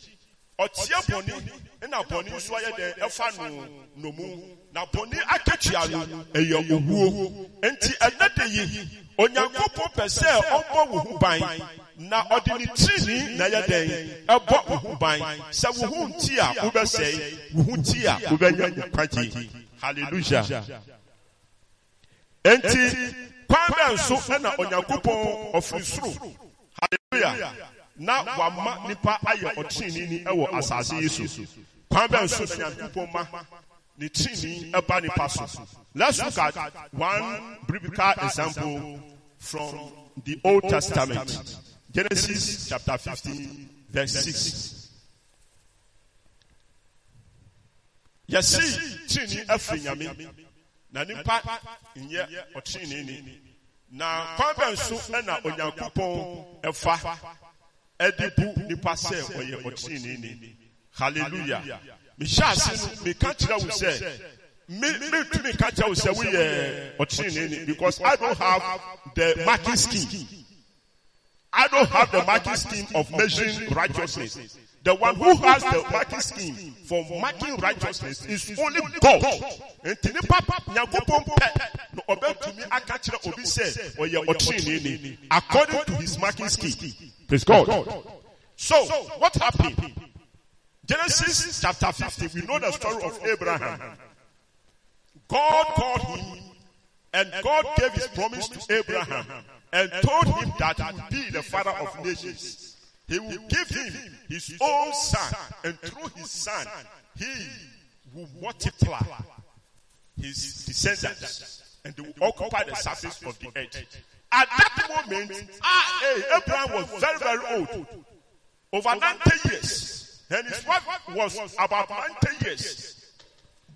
ɔteɛ bɔne na bɔne nso ayɛ dɛ no nomu na bɔne akatua no ɛyɛ owuo. Nti ɛnɛ de yi onyankopɔn pɛ sɛ ɔmmɔ wo ban. Na ɔde ne tirinii na ɛyɛ dɛn? Ɛbɔ wo ho ban. Sɛ wo ho a wobɛsɛe. Wo ho nti a wobɛnya nkwagye. Hallelujah. Enti kwan bɛn nso ɛna onyankopɔn ɔfiri soro? Hallelujah. Na wama nipa ayɛ ɔtrenini ɛwɔ asase yi so. Kwan bɛn nso na ma so let's look at one biblical example from the old testament. Genesis chapter 15 verse 6 yɛsi trenini ɛfiri nyame na nipa nyɛ ɔtrenini na kwan bɛn nso ɛna onyankopɔn ɛfa ɛde bu nipa sɛ ɔyɛ ɔtrenini hallelujah mehyɛ no meka kyerɛ wo sɛ me mentumi ka kyerɛ wo sɛ woyɛ ɔtrenini because i don't have the marking scheme i don't have the marking scheme of measuring righteousness the one who has the marking scheme for marking righteousness is only God. Nti nipa pɛ na aka kyerɛ obi sɛ ɔyɛ according to his marking scheme. Praise God. So what happened? Genesis chapter 50, we know the story of Abraham. God called him and God gave his promise to Abraham and told him that he would be the father of nations. He will give him his own son, and through his son, he will multiply his descendants, and they will occupy the surface of the earth. At that moment, ah, Abraham was very, very old, over 90 years, and his wife was about 90 years.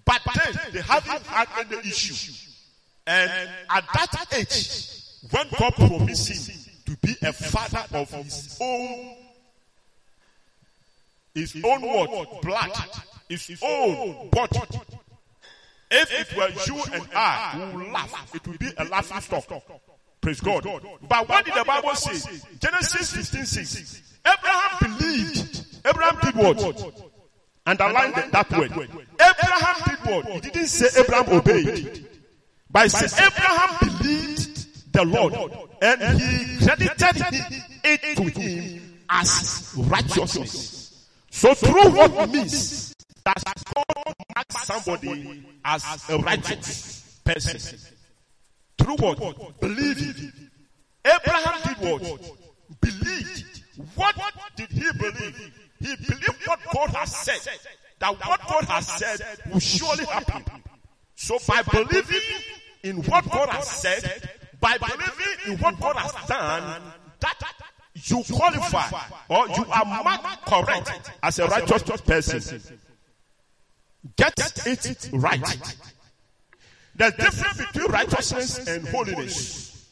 But then they haven't had any issue. And at that age, when God promised him to be a father of his own his own what? Blood. His own body. If it were you and I who laugh, it would be a laughing stock. Praise God. But what did the Bible say? Genesis 15 6. Abraham believed. Abraham did what? Underline that, that word. Abraham did what? He didn't say Abraham obeyed. He said Abraham believed the Lord and he credited it to him as righteousness. So through what means that God marks somebody as a righteous person. Through what? Believing. Abraham did what? Believed. What did he believe? He believed what God has said. That what God has said will surely happen. So by believing in what God has said, by believing in what God has done, that you qualify or you are marked correct as a righteous person. Get it right. There's difference between righteousness and holiness.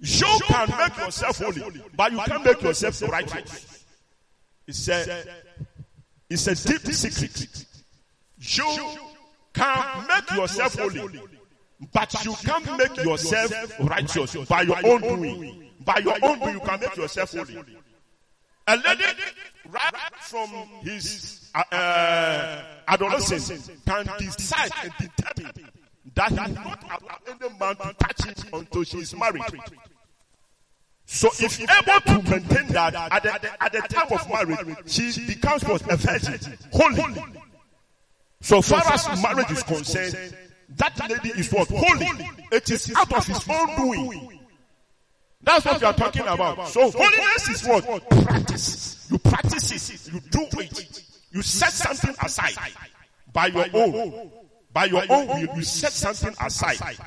You can make yourself holy, but you can't make yourself righteous. It's a, it's a deep secret. You can make yourself holy, but you can't make yourself righteous by your own doing. By your own doing, you can make yourself holy. A lady, right from his uh, uh, adolescence, can decide and determine that he not any man to touch him until she is married. So if able to maintain that at the, at the time of marriage, she becomes what a virgin, holy. So far as marriage is concerned, that lady is what holy. It is out of his own doing. That's what we are talking about. So holiness is what practice. You practice it. You do it. You set something aside by your own. By your own will, you set something aside.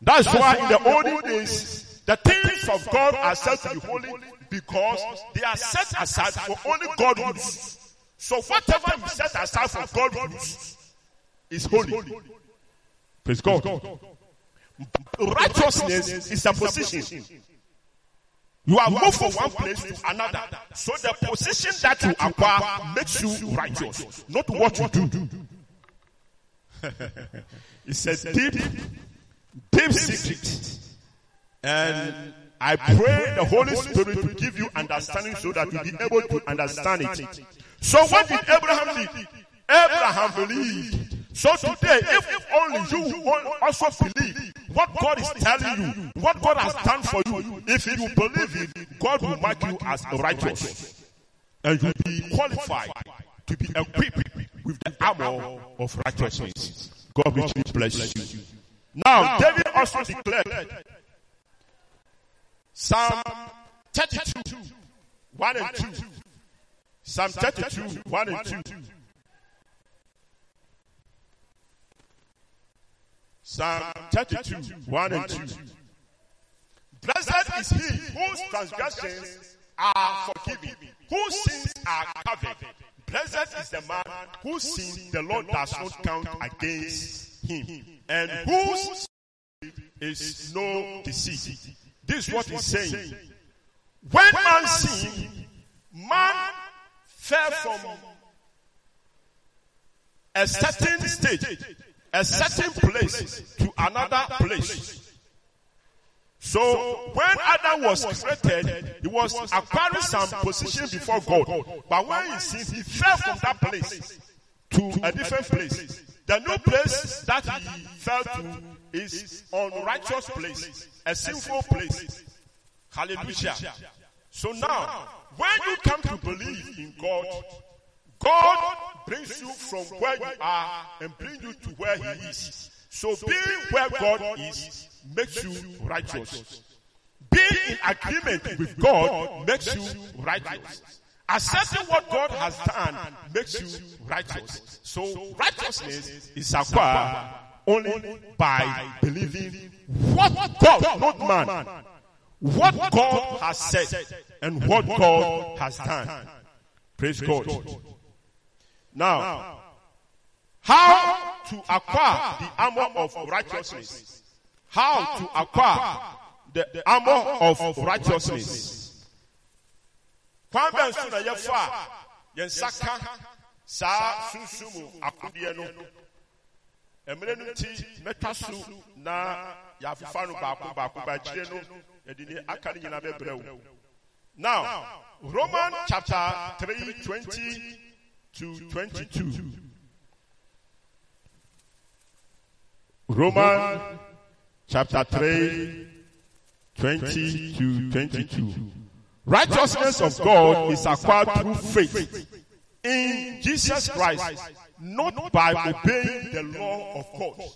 That's why in the olden days, the things of God are said to be holy because they are set aside for only God use. So whatever you set aside for God use is holy. Praise God. Righteousness is a position. You are moved from one place to another. So the position that you acquire makes you righteous, not what you do. it's a deep, deep secret. And I pray the Holy Spirit to give you understanding so that you'll be able to understand it. So what did Abraham need? Abraham believed. So today, if only you also believe what God is telling you, what God has done for you, if you believe it, God will mark you as righteous. And you'll be qualified to be equipped with the armor of righteousness. God richly bless you. Now, David also declared Psalm 32, 1 and 2. Psalm 32, 1 and 2. Psalm 32, 1 and 2. Blessed is he whose transgressions are forgiven, whose sins are covered. Blessed is the man whose sin the Lord does not count against him, and whose is no deceit. This is what he's saying. When man sinned, man fell from a certain stage, a certain place to another place. So when Adam was created, he was acquiring some position before God. But when he sinned, he fell from that place to a different place. The new place that he fell to is unrighteous place, a sinful place. Hallelujah. So now, when you come to believe in God, God brings you from where you are and brings you to where he is. So being where God is makes you righteous. Being in agreement with God makes you righteous. Accepting what God has done makes you righteous. So righteousness is acquired only by believing what God, not man, what God has said and what God has done. Praise God. Now, how to acquire the armor of righteousness? How to acquire the armor of righteousness? Kwan bɛn so na yɛfa yɛn nsa ka saa sunsun mu akodeɛ no mmerɛ no nti mɛtwa so na yɛafefa no baako baako no yɛde ne aka no nyinaa bɛbrɛ wo now roman chapter 3 20 to 22 roman chapter 3 20 to 22 righteousness of god is acquired through faith in jesus christ not by obeying the law of God.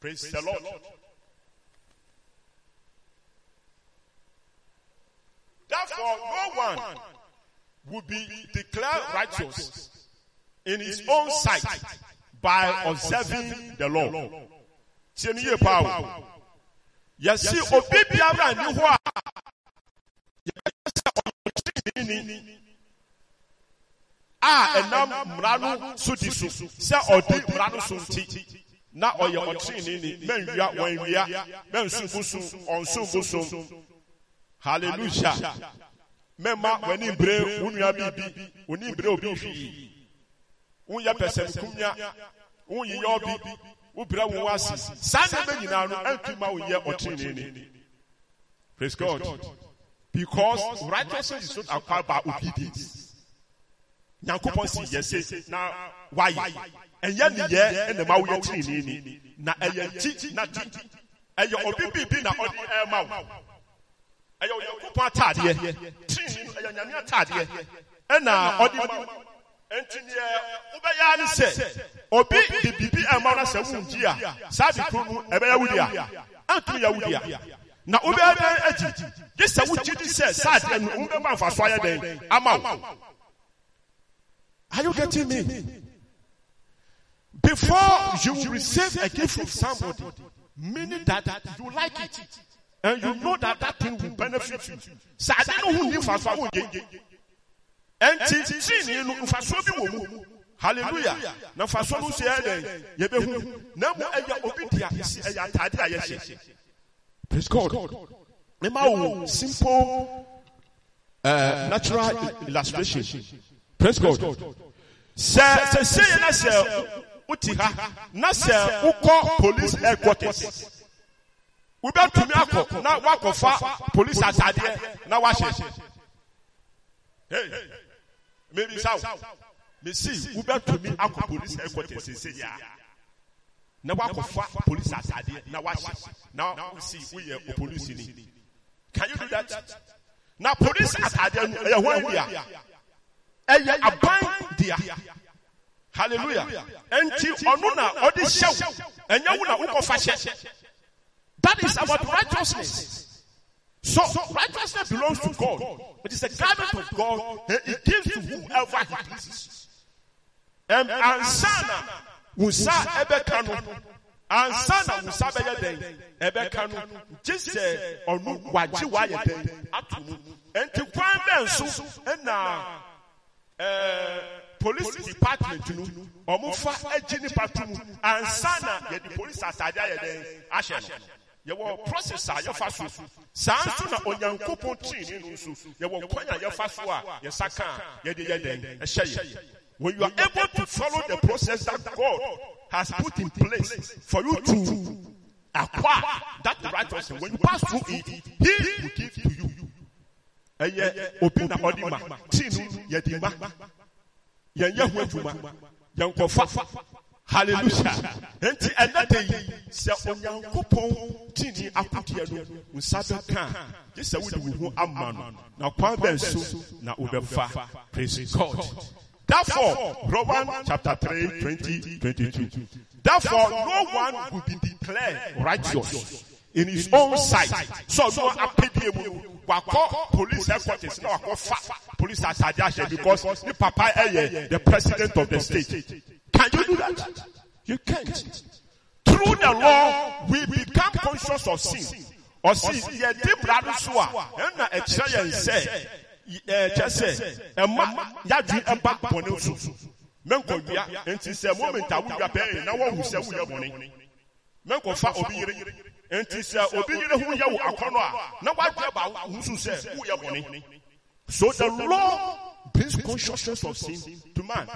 Praise the Lord. Therefore, no one will be declared righteous in his own sight by observing the law. yɛsi obi biara ni hɔ a yɛbɛyɛ sɛ ɔyɛ ɔkyerɛni a ɛnam mmara no so di so sɛ ɔdi mmara no so nti. na ɔyɛ ɔkyerɛni mɛnwia wɔnwia ɔnso bosom hallelujah. Mɛma w'ani bere wo nua biribi w'ani bere obi hwii wonyɛ pɛsɛnkumya wonyeyɛ obi wobira wo ase saa nneɛma nyinaa no ɛntumi ma wonyɛ ɔtreneni praise god. Because righteousness is not acquired by obedience nyankopɔn si yɛ se na wayɛ ɛnyɛ neyɛ ɛna ma woyɛ treneni na ɛyɛ nkyi na di ɛyɛ obi biribi na ɔde ɛma wo. ɛyɛ onyankopɔn ataadeɛ no ɛyɛ nyame ataadeɛ ɛna ɔde ma wo. nti deɛ wobɛyɛ ne sɛ obi de biribi ɛma no sɛ wongyi a saa de koro no ɛbɛyɛ wodi a antumi yɛ wodi a na wobɛyɛ dɛn agyi. gye sɛ wogye di sɛ saa deɛ no wobɛma mfa so ayɛ dɛn? Ama wo are you getting me? before you receive a gift from somebody meaning that you like it. and you know that that thing will benefit you. saa de no ho nni mfa so a wongye ɛnti tirinii no mfasoɔ bi wɔ mu hallelujah. Na mfasoɔ no nso yɛ dɛn yɛbɛhu na mu ɛyɛ obi di a ɛyɛ ataade praise god. Mema simple uh, natural illustration praise god sɛ sɛ sɛyɛ na sɛ wote ha na sɛ wokɔ police headquarters wobɛtumi akɔ na woakɔfa police atadeɛ na wahyɛ hey. maybe south me see wobɛtumi akɔ police headquarters sese ya na wakɔfa police atadeɛ na wahyɛ na wosi woyɛ o police ni can you do that na police atadeɛ no ɛyɛ ɛyɛ aban dia hallelujah ɛnti ɔno na ɔde hyɛw ɛnyɛ wo na wokɔfa hyɛ that is about righteousness so righteousness belongs to God. It is a garment of God. He gives to whoever He pleases. And ansana wusa ebeka no. Ansana wusa bɛyɛ dɛn ɛbɛka no. Gye sɛ ɔno wagye wayɛ dɛn ato no. Nti kwan bɛn so ɛna Eh, police department no ɔmo fa agyi nipa to mu ansana yɛde police atade ayɛ dɛn ahyɛ no yɛwɔ process a yɛfa so saa nso na onyankopɔn tirini no nso yɛwɔ kwan a yɛfa so a yɛsa ka a yɛde yɛ dɛn ɛhyɛ yɛ when you are able to follow the process that God has put in place for you to acquire that righteousness. When you pass through it he will give to you ɛyɛ obi na ɔde ma tii no yɛde ma yɛn yɛ ho adwuma yɛn kɔfa hallelujah nti ɛnɛ de yi sɛ onyankopɔn tini akodeɛ no nsa bɛka a gye sɛ wode wo ho ama no na kwan bɛn so na wobɛfa praise god therefore romans chapter 3 20 22 therefore no one will be declared righteous in his own sight so no apɛdeɛ mu wakɔ police headquarters na wakɔ fa police atade ahyɛ because ne papa ɛyɛ the president of the state can you do that? You can't. Through the law, we become conscious of sin. Or sin, yɛ di brado so a, ɛna ɛkyerɛ yɛn sɛ, ɛkyɛ sɛ, ɛma yadwi ɛba bɔne so. Mɛnkɔ wia, nti sɛ moment a wowia pɛɛ na wɔhu sɛ woyɛ bɔne. Mɛnkɔ fa obi yere. Nti sɛ obi yere ho yɛ wo akɔnɔ a, na wadwi ba ho so sɛ woyɛ bɔne. So the law brings consciousness of sin to man.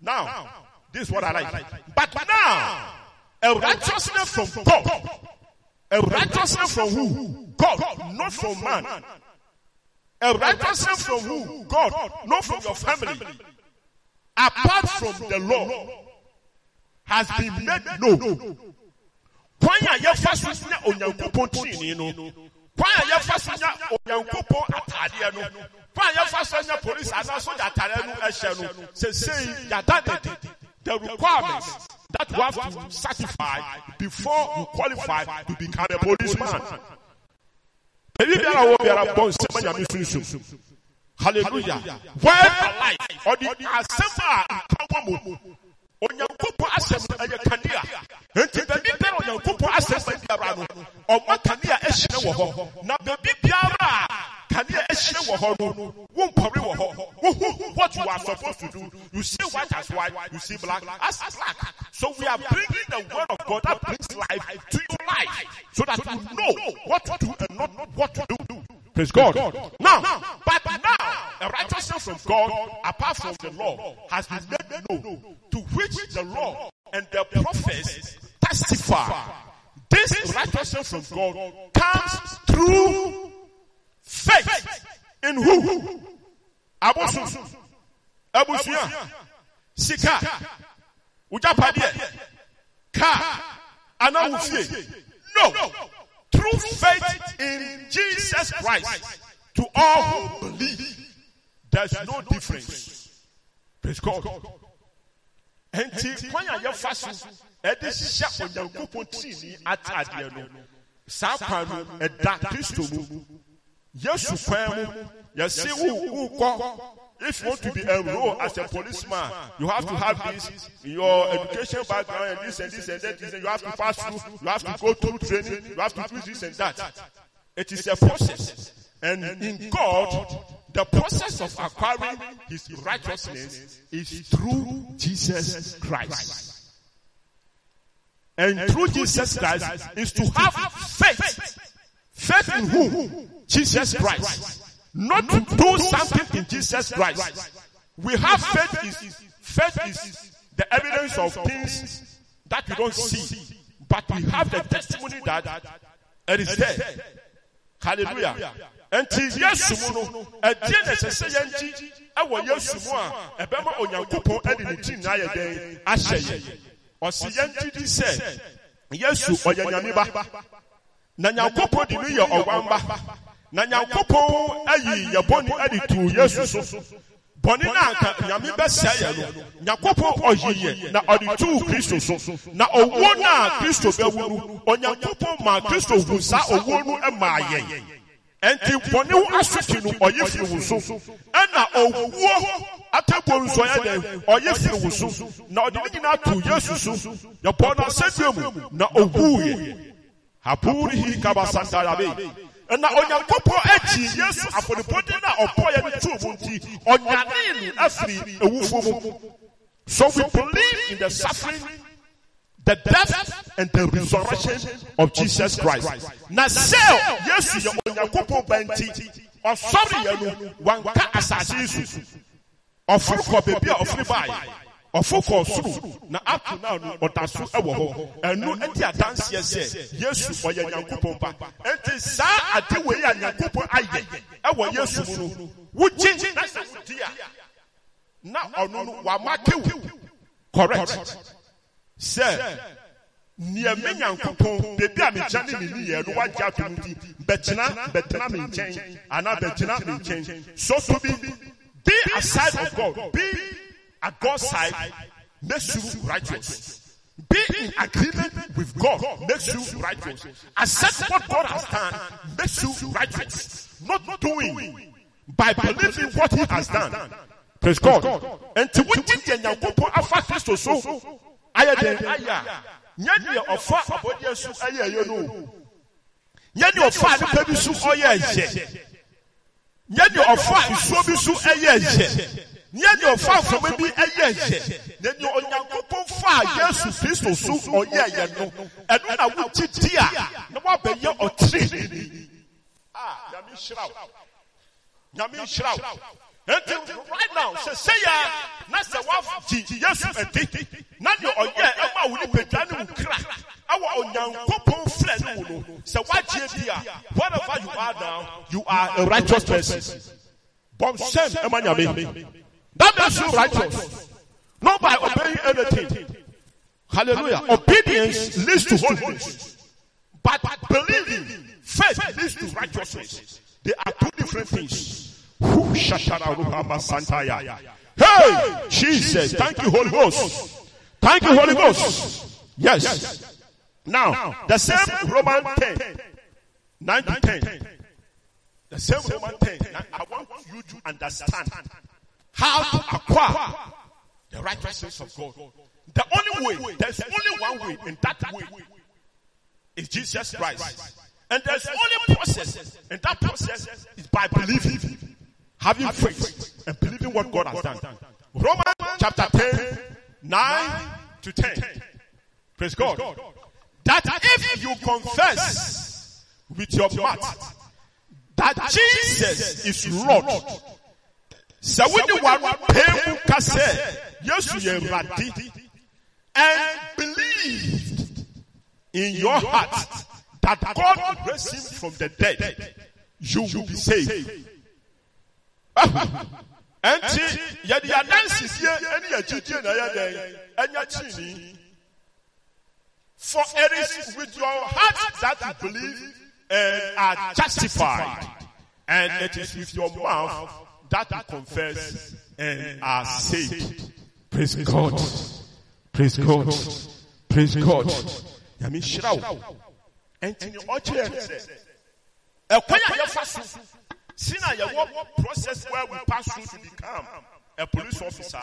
Now, this is what I like. But now, a righteousness from God. A righteousness from who? God, not from man. A righteousness from who? God, not from your family. Apart from the law, has been made known. Kwan a yɛfa so nya onyankopɔn no kwan a yɛfa so nya onyankopɔn ataadeɛ no kwan a yɛfa so nya polisi anaa sogya ataadeɛ no ɛhyɛ no sesei yada ne de the requirements that you have to satisfy before you qualify to become a policeman. Ebi biara wɔ biara bɔ nsɛm nyame sunsun. Hallelujah. Onyankopɔn asɛm no ɛyɛ kanea. Nti baabi biara onyankopɔn asɛm biara no. ɔma kanea ahyerɛ wɔ hɔ. Na baabi biara a kanea ahyerɛ wɔ hɔ no wompɔre wɔ hɔ. Wohu what you are supposed to do. You see white as white you see black. As black. So we are bringing the word of God that brings life to your life so that you know what to do and not what to do. Praise God. Now, but now, a righteousness from God, apart from the law, has been made known, to which the law and the prophets testify. This righteousness from God comes through faith in who? Abosu, Abusua, Sika, Ujapadie, Ka, Anawufie. No, through faith in Jesus Christ. to all who believe. There's no difference. Praise God. Enti kwan a yɛfa so ɛde hyɛ onyankopɔn tirinwi ataadeɛ no saa kwan no ɛda kristo mu yesu kwan mu yɛsi wo wokɔ if you want to be enrolled as a policeman you have to have this in your education background and this and this and that this, and you have to pass through you have to go through training you have to do this and that. it is a process. and in god the process of acquiring his righteousness is through jesus christ. And through jesus christ is to have faith. faith. In whom jesus christ. Not to do something in Jesus Christ. We have faith is faith is the evidence of things that we don't see, but we have the testimony that it is there. Hallelujah. Nti Yesu mu no, ɛdeɛ na ɛsɛ sɛ yɛnkyi? ɛwɔ Yesu mu a ɛbɛma Onyankopɔn ɛde ne ti nyinaa yɛ dɛn? ahyɛ yɛ. Ɔsi yɛnkyi di sɛ Yesu ɔyɛ nyame ba, na Nyankopɔn de no yɛ ɔwan ba na nyankopɔn ayi yɛ bɔne ade tu yesu so. Bɔne no anka nyame bɛsɛe yɛ no. nyankopɔn ɔyi yɛ. na ɔde tuu kristo so. Na owuo no a kristo bɛwu no ɔnyankopɔn maa kristo hu saa owuo no maa yɛn ɛnti bɔne wo asotwe no ɔyɛ firi wo so ɛna owuo atabuo nso ɔyɛ dɛn ɔyɛ firi wo so na ɔde ne nyinaa tu yesu so yɛbɔ no asɛdua mu na owuiɛ hapurihi kabasantarabe na onyankopɔn akyi yesu afɔrebɔde no a ɔbɔ yɛ no too mu nti ɔnyanee no afiri awufo mu. So we believe in the suffering the death and the resurrection of jesus christ. Na sɛ yesu yɛ onyankopɔn ba nti ɔsɔre yɛ no wanka asase yi so ɔforo kɔ baabi a kɔ soro na ato naa no ɔda so adanseɛ sɛ yesu ɔyɛ nyankopɔn ba. Nti saa ade wei a nyankopɔn ayɛ ɛwɔ yesu mu no wogye na a wama kew. Correct sɛ nneɛma nyankopɔn beebi a mekyɛ ne ne niyɛ no wagye ato mu nti bɛkyena bɛtena me nkyɛn anaa bɛgyina me nkyɛn so to be be aside of god be at God's side makes you righteous. Be in agreement with God makes you righteous. Accept what God has done makes you righteous. Not doing by believing what He has done. Praise God. And to which the Nyankopɔn afa Kristo so ayɛ den ayɛ nyɛ deɛ ɔfa abɔdeɛ so ayɛ yɛ no. Nyɛ deɛ ɔfa nipa bi so ɔyɛ ɛyɛ nyɛ deɛ ɔfa nsuo bi so ɛyɛ ɛyɛ nyɛ deɛ ɔfa afɔma bi ɛyɛ ɛyɛ na deɛ onyankopɔn fa yesu kristo so ɔyɛ ɛyɛ no. Ɛno na wogye di a na woabɛyɛ ɔtire nyame nhyira wo. Nyame nhyira wo right now sɛ yɛ na sɛ woagye yesu adi na deɛ ɔyɛ ɛma wo nipadua ne wo kra ɛwɔ onyankopɔn frɛ ne wo no sɛ woagye di a whatever you are now you are a righteous person. bɔnsɛm ɛma nyame that makes you righteous. Not by obeying anything. Hallelujah. Obedience leads to holiness. But believing, faith leads to righteousness. They are two different things. Hey, Jesus. Thank you, Holy Ghost. Thank you, Holy Ghost. Yes. Now, the same Roman 10, 9 to 10. The same Roman 10. I want you to understand how to acquire the righteousness of God. The only way, there's only one way, and that way is Jesus Christ. And there's only process, and that process is by believing, having faith, and believing what God has done. Romans chapter 10, 9 to 10. Praise God. That if you confess with your mouth that Jesus is Lord, sɛ wode w'ano pɛɛ mu ka sɛ yesu yɛ awurade and believed in your heart that God raised him from the dead, you will be saved. Ɛnti yɛde adansisie ɛne yɛgyidie na yɛ dɛn ɛnyɛ kyinii. For it is with your heart that you believe and are justified, and it is with your mouth that you confess and are saved. Praise God. Praise God. Praise God. Nyame hyira wo. Ɛnti ne ɔkyerɛ ne sɛ, ɛkwan a yɛfa so, si na yɛwɔ process where we pass through to become a police officer.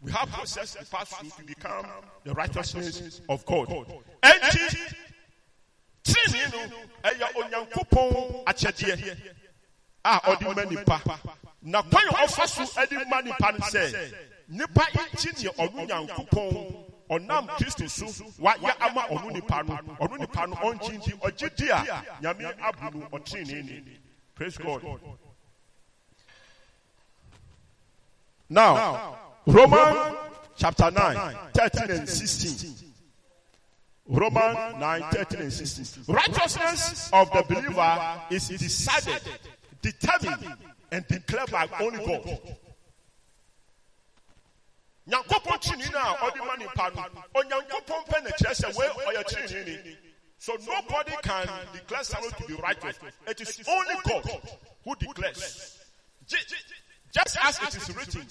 We have process to pass through to become the righteousness of God. Ɛnti, tirinwi no, ɛyɛ onyankopɔn akyɛdeɛ a ɔde ma nipa. Na kwan a ɔfa so ɛde ma nipa no sɛ, nipa nkyi ne ɔno nyankopɔn ɔnam kristo so wayɛ ama ɔno nipa no ɔno nipa no ɔnkyi nti ɔgye di a nyame abu no ɔtene ni praise god. Now roman chapter 9 13 and 16 roman 9 13 and 16 righteousness of the believer is decided determined and declared by only god. Nyankopɔn kyini no a ɔde ma nipa no. Onyankopɔn pɛ na kyerɛ sɛ wei ɔyɛ kyini ni so nobody can declare someone to be righteous. it is only god who declares. Ju- just as it is written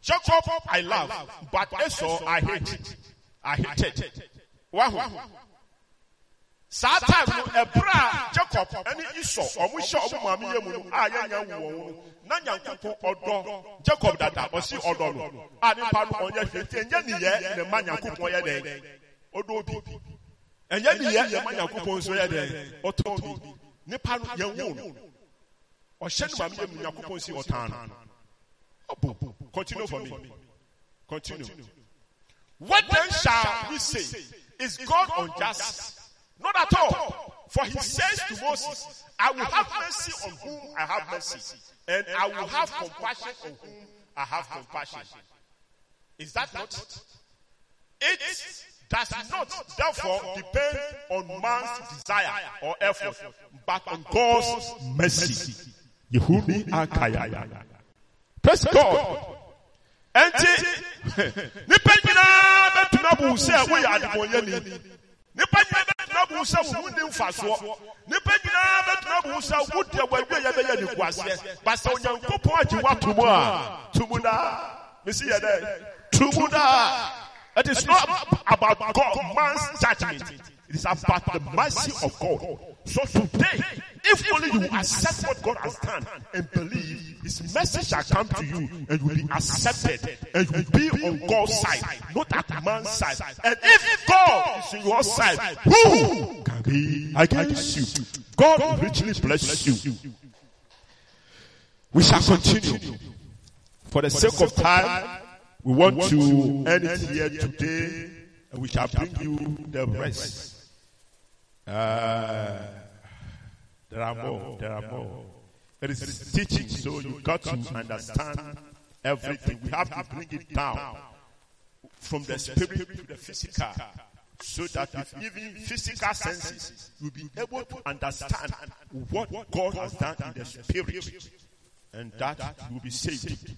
jacob i love but esau i hate. i hated. wahu saa time no ɛberɛ a jacob ɛne esau ɔmo hyɛ ɔmo maame yɛ mu no a yɛnya wo wɔn no na nyankopɔn ɔdɔ jacob dada ɔsi ɔdɔ no a nipa no ɔnyɛ hwɛ nti ɛnyɛ niyɛ na ma nyankopɔn yɛ dɛn ɔdɔ obi ɛnyɛ niyɛ na ma nyankopɔn nso yɛ dɛn ɔtɔ obi nipa no yɛn wo no ɔhyɛ no maame yɛ nyankopɔn si ɔtan no. ɔbo continue for me. continue. What then shall we say is god unjust? not at all. For he says to Moses, I will have mercy on whom I have mercy, and I will have compassion on whom I have compassion. Is that not? It does not, therefore, depend on man's desire or effort, but on God's mercy. Yehudi akaya. Praise God. Enti, nipa nipa nipa a mesi it is not about God, man's judgment. It is about the mercy of God. So today, if only you accept what God has done and believe, His mercy shall come to you and you will be accepted and you will be on God's side, not at man's side. And if God is on your side, who can be against you? God richly bless you. We shall continue. For the sake of time, we want to end it here today and we shall bring you the rest. Uh, there are more. There are more. It is teaching, so you got to understand everything. We have to bring it down from the spirit to the physical, so that with even physical senses, you'll be able to understand what God has done in the spirit, and that you will be saved.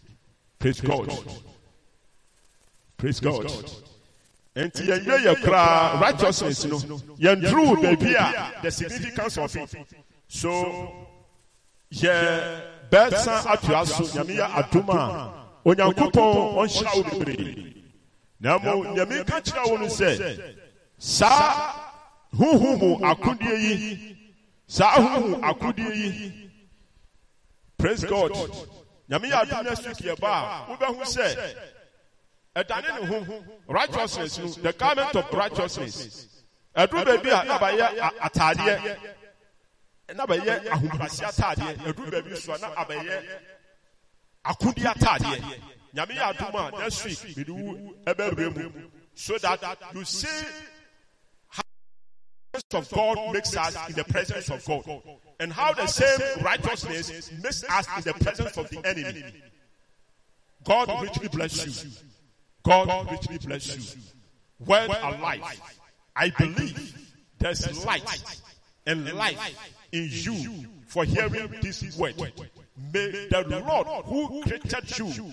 Praise God. Praise God. Nti yɛn yɛ yɛ righteousness no yɛn duru baabi a the significance of it. so yɛ bɛɛsan atoa so nyame yɛ adum a onyankopɔn ɔnhyira wo bebree. na mo nyame ka kyerɛ wo no sɛ saa huhu mu akodie yi saa huhu akodie yi. praise god. Nyame yɛ adum next week yɛ ba a wobɛhu sɛ righteousness the garment of righteousness. A so a so that you see how the presence of God makes us in the presence of God. And how the same righteousness makes us in the presence of the enemy. God richly bless you. God richly bless you. Word alive. I believe there's light and life in you for hearing this word. May the Lord who created you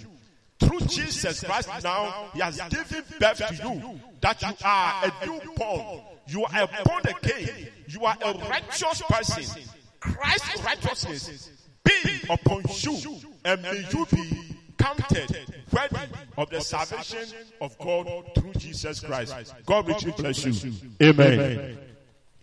through Jesus Christ now, He has given birth to you that you are a new newborn. You are a born again. You are a righteous person. Christ's righteousness be upon you and may you be counted worthy of the salvation of God through Jesus Christ. God richly bless you. Amen.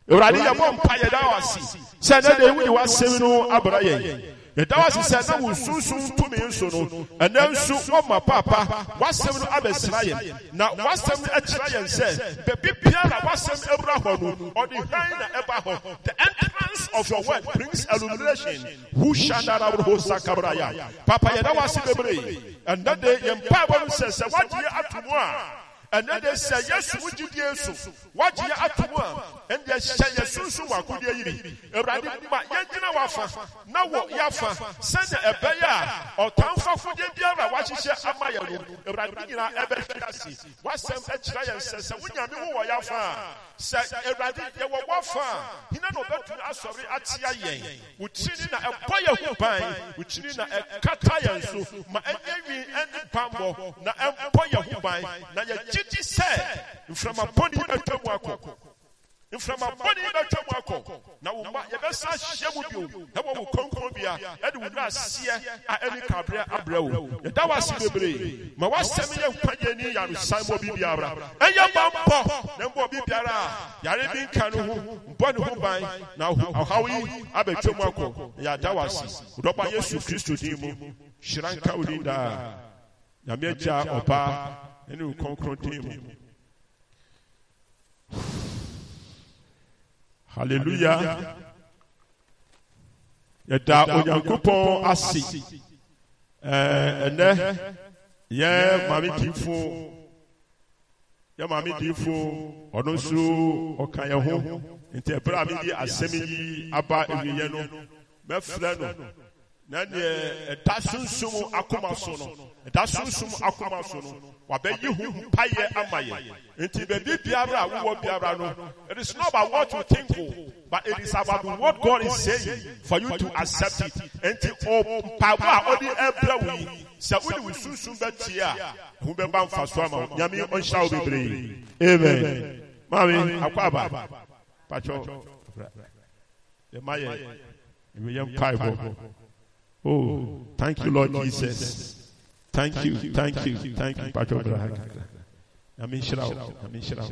Awurade yɛ bɔ mpa yɛ da wɔ ase sɛ ɛnɛ de ewu de wasɛm no abra yɛn yɛda wɔ sɛ na wo sunsun tumi nso no ɛnɛ nso wɔma paapa wasɛm no abɛsra yɛn. Na wasɛm no akyerɛ yɛn sɛ baabi biara wasɛm awura hɔ no ɔde hwan na ɛba hɔ. The entrance of your word brings illumination. Who shandara ho sakabraya papa yɛda bebree. Ɛnɛ de yɛn mpaebɔ no sɛ sɛ wagye ato mu a ɛnɛ de sɛ yesu wo gyidie so wagye yɛ ato mu a ɛndeɛ hyɛ yɛ sunsun wɔ akodeɛ yiri awurade ma yɛngyina wafa na wɔ yɛafa sɛnea ɛbɛyɛ a ɔtamfo akodeɛ biara a wahyehyɛ ama yɛ no awurade nyinaa ɛbɛhwɛ ase wasɛm akyerɛ yɛn sɛ sɛ wonyame wo wɔ yɛafa a sɛ awurade yɛwɔ wɔfa a hina na ɔbɛtumi asɔre atia yɛn wo tiri na ɛbɔ yɛn ho ban wo na ɛkata yɛn so ma ɛnyɛ nwi ɛne bammɔ na ɛmpɔ yɛn ho ban na yɛgye di sɛ mframabɔne bɛtwa mu akɔ mframabɔne bɛtwa mu akɔ. Na wo ma yɛbɛsa ahyɛ mu bio ɛwɔ wo kronkronbea. Ɛde wo nura aseɛ a ɛne kabrɛ abrɛ wo. Yɛda wo ase bebree. Ma woasɛm yɛ nkwagye ni yaresan ma obi biara. Ɛnyɛ bampɔ na mbɔ obi biara a yare bi nka no ho mbɔ ne ho ban na ɔhaw yi abɛtwa mu akɔ. Na yɛada wo ase wodɔba yesu kristo din mu. Hyira nka wo daa. Nyame agya ɔbaa ɛne wo kronkron din mu hallelujah. Yɛda onyankopɔn ase ɛnɛ yɛ maame diifo yɛ maame diifo ɔno nso ɔka yɛn ho nti ɛbrɛ a mede asɛm yi aba awieɛ no mɛfrɛ no na neɛ ɛda sunsum akoma so no ɛda sunsum akoma so no wabɛyi ho mpayɛ ama yɛ nti baabi biara a wowɔ biara no it is not about what you think o but it is about what God is saying for you to accept it nti mpaabɔ a ɔde ɛbrɛ wo yi sɛ wode wo sunsum bɛtie a ɛho bɛba mfa so ama wo nyame ɔnhyira wo bebree amen maame akɔ aba patwɔ yɛma yɛ ɛmɛyɛ mpaebɔ oh thank you lord jesus Thank you, thank you, thank you, Pastor Abraham. Amin Shirao, Amin Shirao.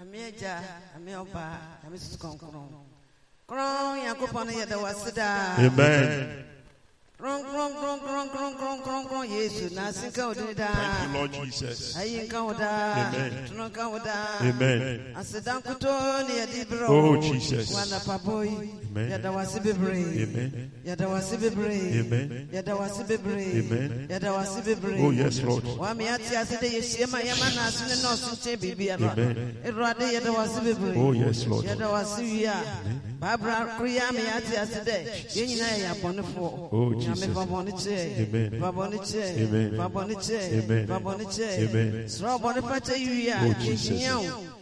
Ami agya, ami ɔba, ami susu kɔnkɔn. Kɔrɔn yankopɔn no yɛ da wase daa. Amen. Kɔrɔn Thank you, Lord Jesus. Amen. Amen. Oh. Jesus. Wanapabɔ yi. Amen. Yɛda wase bebree. Amen. Yɛda wase bebree. Amen. Yɛda wase bebree. Amen. Yɛda wase bebree. Oh, yes, Lord. Wame ate ase dɛ yɛhyia ma yɛma na ase ne nɔɔso nkyɛn biribiara. Amen. Awurade yɛda wase bebree. Oh, yes, Lord. Yɛda wase wie a. Baabra koro yi ame yɛate ase dɛ yɛn nyinaa yɛ abɔnefoɔ. Oh, Jesus. fa bɔne kyɛ. Amen. Fa bɔne kyɛ. Amen. Fa bɔne kyɛ. Amen. Fa bɔne kyɛ. Amen. Srɛ ɔbɔne fakyɛ yi wie Oh, Jesus. yɛhia wo. Amen.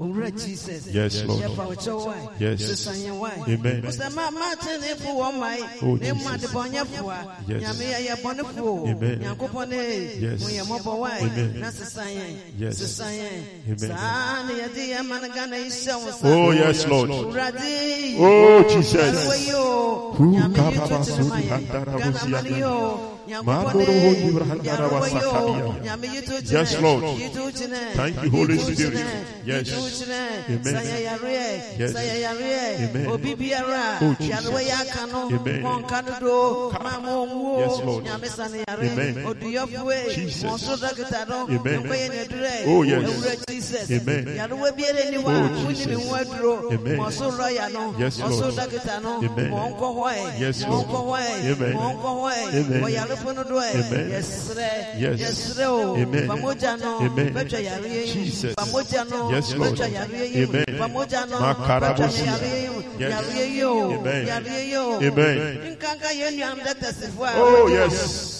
Owura jesus Yes, Lord. wo kyɛw wae Yes. sesa yɛn wae Amen. sɛ ma mate ne fo wɔ mae Oh, ne mu Jesus. adebɔnyɛfoa Yes. nyame bɔnefoɔ Amen. ne Yes. mo yɛ mmɔbɔ wae Amen. na sesa yɛn Yes. yɛn Amen. saa ne yɛde yɛ ma no ghana yi hyɛ wo nsa Oh, yes, Lord. Awurade Oh, Jesus. Yàrá yìí o, Who nyàmé yìí kaba tó ti basu ma yẹ, handara Ghana busi ma ni yìí o, Magoro Nyankopɔn ho ne, yibra handara yàrá yìí o, wasakadia. nyàmé yìí tó ti Yes, Lord. yìí tó ti nẹ, Thank you, Holy Spirit. Yes. yìí tó ti nẹ, Amen. sàyẹ yàrá yẹ, Yes. sàyẹ yàrá yẹ, Amen. obi oh, biara, Oh, Jesus. yàrá yẹ aka no, Amen. wọn ká no do, máa mú òun Yes, Lord. nyàmé sani yàrá Amen. yẹ, oduyọfuwe, Jesus. wọn so dókítà no, Amen. nkọ yẹn ní ẹdúrẹ, Oh, yes. Amen. yàrá wẹ bí ẹni wá, Oh, wọn ní mi Jesus. wọn dúró, Amen. wọn so lọ́ọ̀yà no, Yes, so Lord. Amen. wọn kọ́ họ́ ẹ̀, Yes, Lord. kọ́ họ́ ẹ̀, Amen. Wọn kọ́ họ́ ẹ̀, Amen. wọ́n yàrá fún do ẹ̀, Amen. yẹsrẹ́, Yes. yẹsrẹ́ Amen. Amen. bẹ́tọ̀ yàrá yẹn, Jesus. Yes, Lord. yẹn, oh, Amen. famogya no, Makarabosi. bẹ́tọ̀ yàrá yẹn, Yes. Amen. yàrá yẹn o, Amen. nkanka yẹn nu àmì dẹ́tẹ̀ sí fún wa. Oh, yes.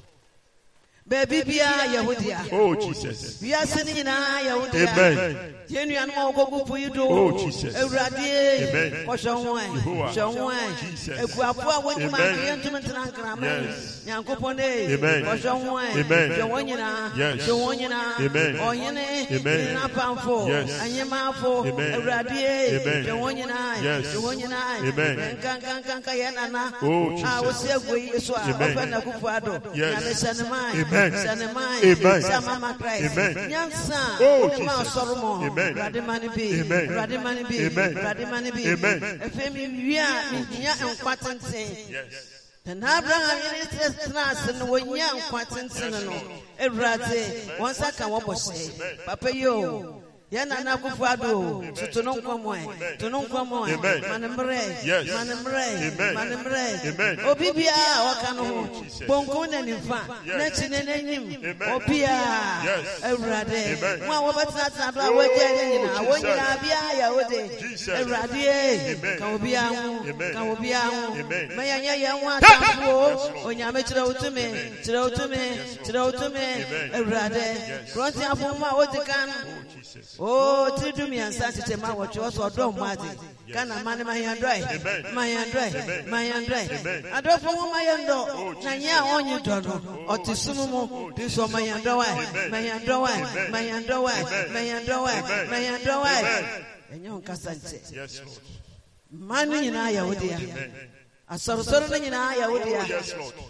Lord. Baabi biara Yahudia. Oh, Jesus. Wiase no nyinaa Yahudia. Amen. Yɛn nuanom a wɔkɔgu po yi do Oh, Jesus. awurade kɔhwɛ ho ɛ hwɛ ho ɛ Jesus. akuafo a wɔnyim anke yɛntumi ntena nkrama nyankopɔn Amen. kɔhwɛ ho ɛ hwɛ wɔn nyinaa hwɛ wɔn nyinaa ɔhene nyina. Pamfo Yes. anyemaafo awurade hwɛ wɔn nyinaa hwɛ wɔn nyinaa nkankankanka yɛ nana Oh, a Jesus. wɔsi agu yi so a. Ɔfɛ nakufo ado. Yes. nyame hyɛ ne man hyɛ ne man hyɛ amama christ. Nyansa. Oh, ne ma Jesus. mɔ Amen. awurade ma ne bi Amen. awurade ma ne bi Amen. awurade ma ne bi Amen. afei mi wie a mehia nkwa tenten na na abraham yɛne tẹ tena ase no wɔnya nkwa tenten no awurade wɔn nsa ka wɔn bɔ hyɛ papa yi o yɛn nana akufo ado tutu no nkɔmɔ ɛ tu no nkɔmɔ ɛ Amen. ma ne mmerɛ Yes. ma ne mmerɛ Amen. ma ne mmerɛ Amen. obi biara a wɔka no ho Jesus. bonkum na nifa n'akyi ne n'anim obiara awurade mo a wɔbɛtenatena do a wɔagya ne nyinaa wɔn nyinaa biara yɛ wo de awurade ka obiara ho ka obiara ho Amen. ma yɛnyɛ yɛn ho Yes, onyame kyerɛ wo tumi kyerɛ wo tumi kyerɛ wo tumi Amen. awurade kurɔnteafo mu a wodi kan oh, Jesus. o tiri du mmiɛnsa kyekyɛ ma wɔtwe wɔ sɛ ɔdɔ mmo ade ghana ma ne ma yɛn dɔe Amen. ma yɛn dɔe Amen. ma yɛn dɔe Amen. adɔfo ho ma yɛn dɔ na nyɛ a ɔnye dɔ no ɔte sum mu de so ma yɛn dɔ wae Amen. ma yɛn dɔ wae Amen. ma yɛn dɔ wae Amen. ma yɛn dɔ wae Amen. ma yɛn dɔ wae Amen. ɛnyɛ wo nkasa nkyɛ Yes, Lord. mmaa no nyinaa yɛ wo dea Amen. Asɔresɔre no nyinaa yɛ wo dea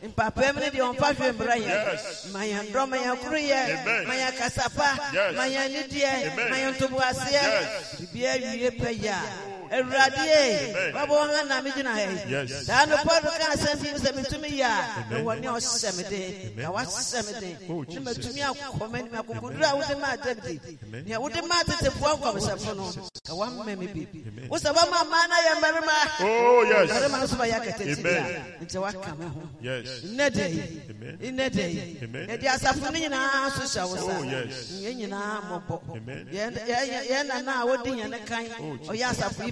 mpapam no deɛ ɔmfa hwɛ mmra yɛ Yes. ma yɛn dɔ ma yɛn koro yɛ Amen. ma yɛn kasapa Yes. ma yɛn nideɛ Amen. ma yɛn ntoboaseɛ Yes. biribiara wie pɛ yɛ a awurade wabɔ wɔn ha na megyina ha yi Yes. daa no paul ka asɛm bi sɛ metumi yɛ a Amen. mewɔ ne ɔhyɛ me den na wahyɛ me den Oh, ne matumi akɔ m'anim akokoduru a wode maa davidi Amen. nea wode maa tetefoɔ nkɔmhyɛfo no. Ka woamma me bi wo sɛ woama mmaa no yɛ mmarima Oh, yes. mmarima no so bɛyɛ akatati bia Amen. nti woaka me ho. Yes. nnɛ da yi nnɛ da yi yɛde asafo no nyinaa so hyɛ wo sa. Oh, yes. yɛn nyinaa mmɔbɔ. Yɛn- nana a wodi yɛn kan ɔyɛ asafo yi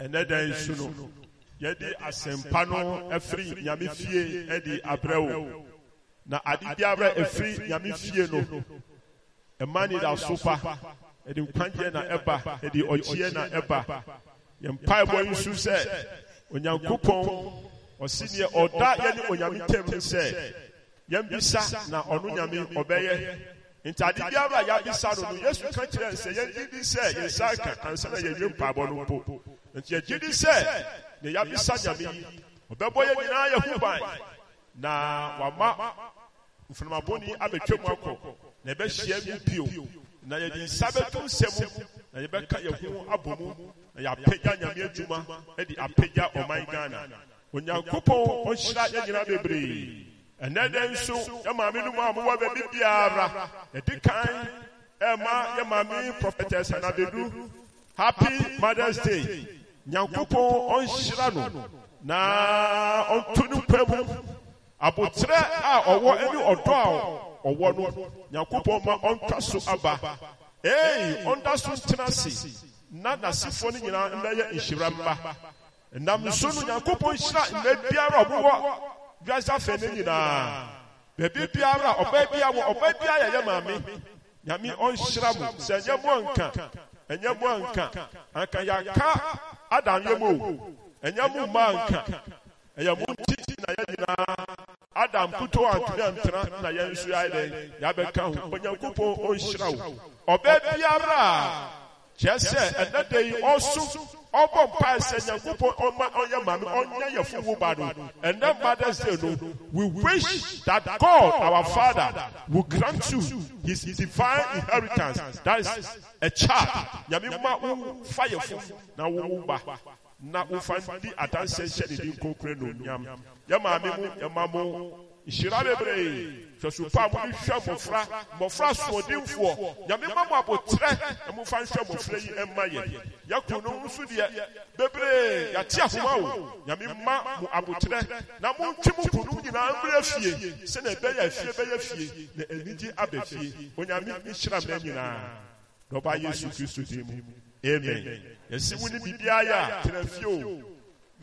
ɛnɛ da nsu no yɛde asɛmpa no afiri Nyame fie de abrɛ wo. Na ade biara ɛfiri Nyame fie no ɛma ne da so pa ɛde nkwagyeɛ na ɛba ɛde ɔkyeɛ na ɛba yɛn mpaebɔ yi nso sɛ onyankopɔn ɔsi neɛ ɔda yɛne onyame ntam sɛ yɛmbisa na ɔno nyame ɔbɛyɛ nti ade biara a yɛabisa no no yesu ka kyerɛ sɛ yɛgye di sɛ yɛnsa ka ansa na yɛwie mpaebɔ no mpo nti yɛgye di sɛ ne yabisa nyame yi ɔbɛbɔ yɛ nyinaa yɛ ho ban na wama mfunamabɔni abɛtwa mu akɔ na yɛbɛhyia mu bio na yɛde nsa bɛto nsɛm na yɛbɛka yɛ ho abɔ mu na yɛapagya nyame adwuma de apagya ɔman ghana onyankopɔn ɔnhyira yɛ nyinaa bebree ɛnɛ dɛ nso yɛ maame no mu a mowɔ baabi biara. Yɛde kan ɛma yɛ maame prophetess anabedu happy mothers day. Nyankopɔn ɔnhyira no. Na ɔnto no mpa mu. Abotrɛ a ɔwɔ ne ɔdɔ a ɔwɔ no nyankopɔn ma ɔntwa so aba. Ee ɔnda so ntena ase. Na n'asefoɔ no nyinaa mmɛyɛ nhyira mma nam so no nyankopɔn hyira mma biara a wiase afɛ no nyinaa. Baabi biara ɔbaa bia wɔ ɔbaa bia yɛyɛ maame nyame ɔnhyira mo sɛ ɛnyɛ mo anka ɛnyɛ mo anka anka yɛaka adanyɛ mu. O ɛnyɛ mo mma anka ɛyɛ mo nti na yɛ nyinaa. Adam kuto antumi antena na yɛn nso yɛ dɛn yɛabɛka ho. onyankopɔn ɔnhyira wo. ɔbaa biara a kyerɛ sɛ ɛnɛ da yi ɔso ɔbɔ mpae sɛ nyankopɔn ɔma ɔnyɛ maame ɔnyɛ yɛ fuwo ba no ɛnɛ mothers day no we wish that god our father will grant you his divine inheritance. that is a child. nyame ma wo fa yɛ fo na wowo ba. na wofa ndi adanse nhyɛ ne din konkre no onyam yɛ maame mu yɛma mo nhyira bebree hwɛsopa a mode hwɛ mmɔfra mmɔfra soɔdenfoɔ nyame ma mo abotrɛ na momfa nhwɛ mmɔfra yi ɛmma yɛ yɛko no nso deɛ bebree yɛate ahoma o nyame ma mo abotrɛ na montwe mo po no nyinaa mmerɛ fie sɛnea ɛbɛyɛ fie bɛyɛ fie na anigye aba fie onyame nhyira mma nyinaa na yesu kristo din mu amen. Yɛsi wo ne biribiara yɛ a tena fie o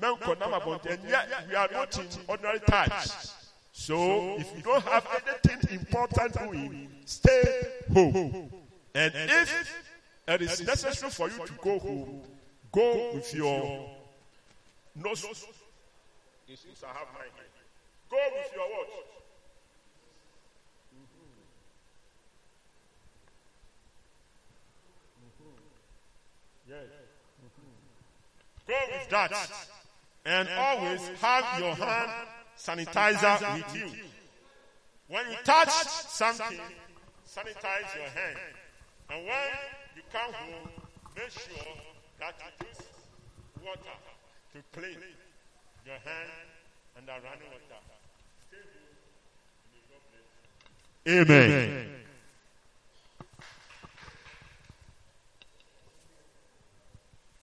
mɛnkɔ nam abɔnten ɛnyɛ we are not in ordinary times So if you don't have anything important doing, stay home. And if it is necessary for you to go home, go with your nose. Since I have mine. Go with your? Yes. Go with that. And always have your hand sanitizer with you. When you touch something, sanitize your hand. And when you come home, make sure that you use water to clean your hand and the running water. Amen.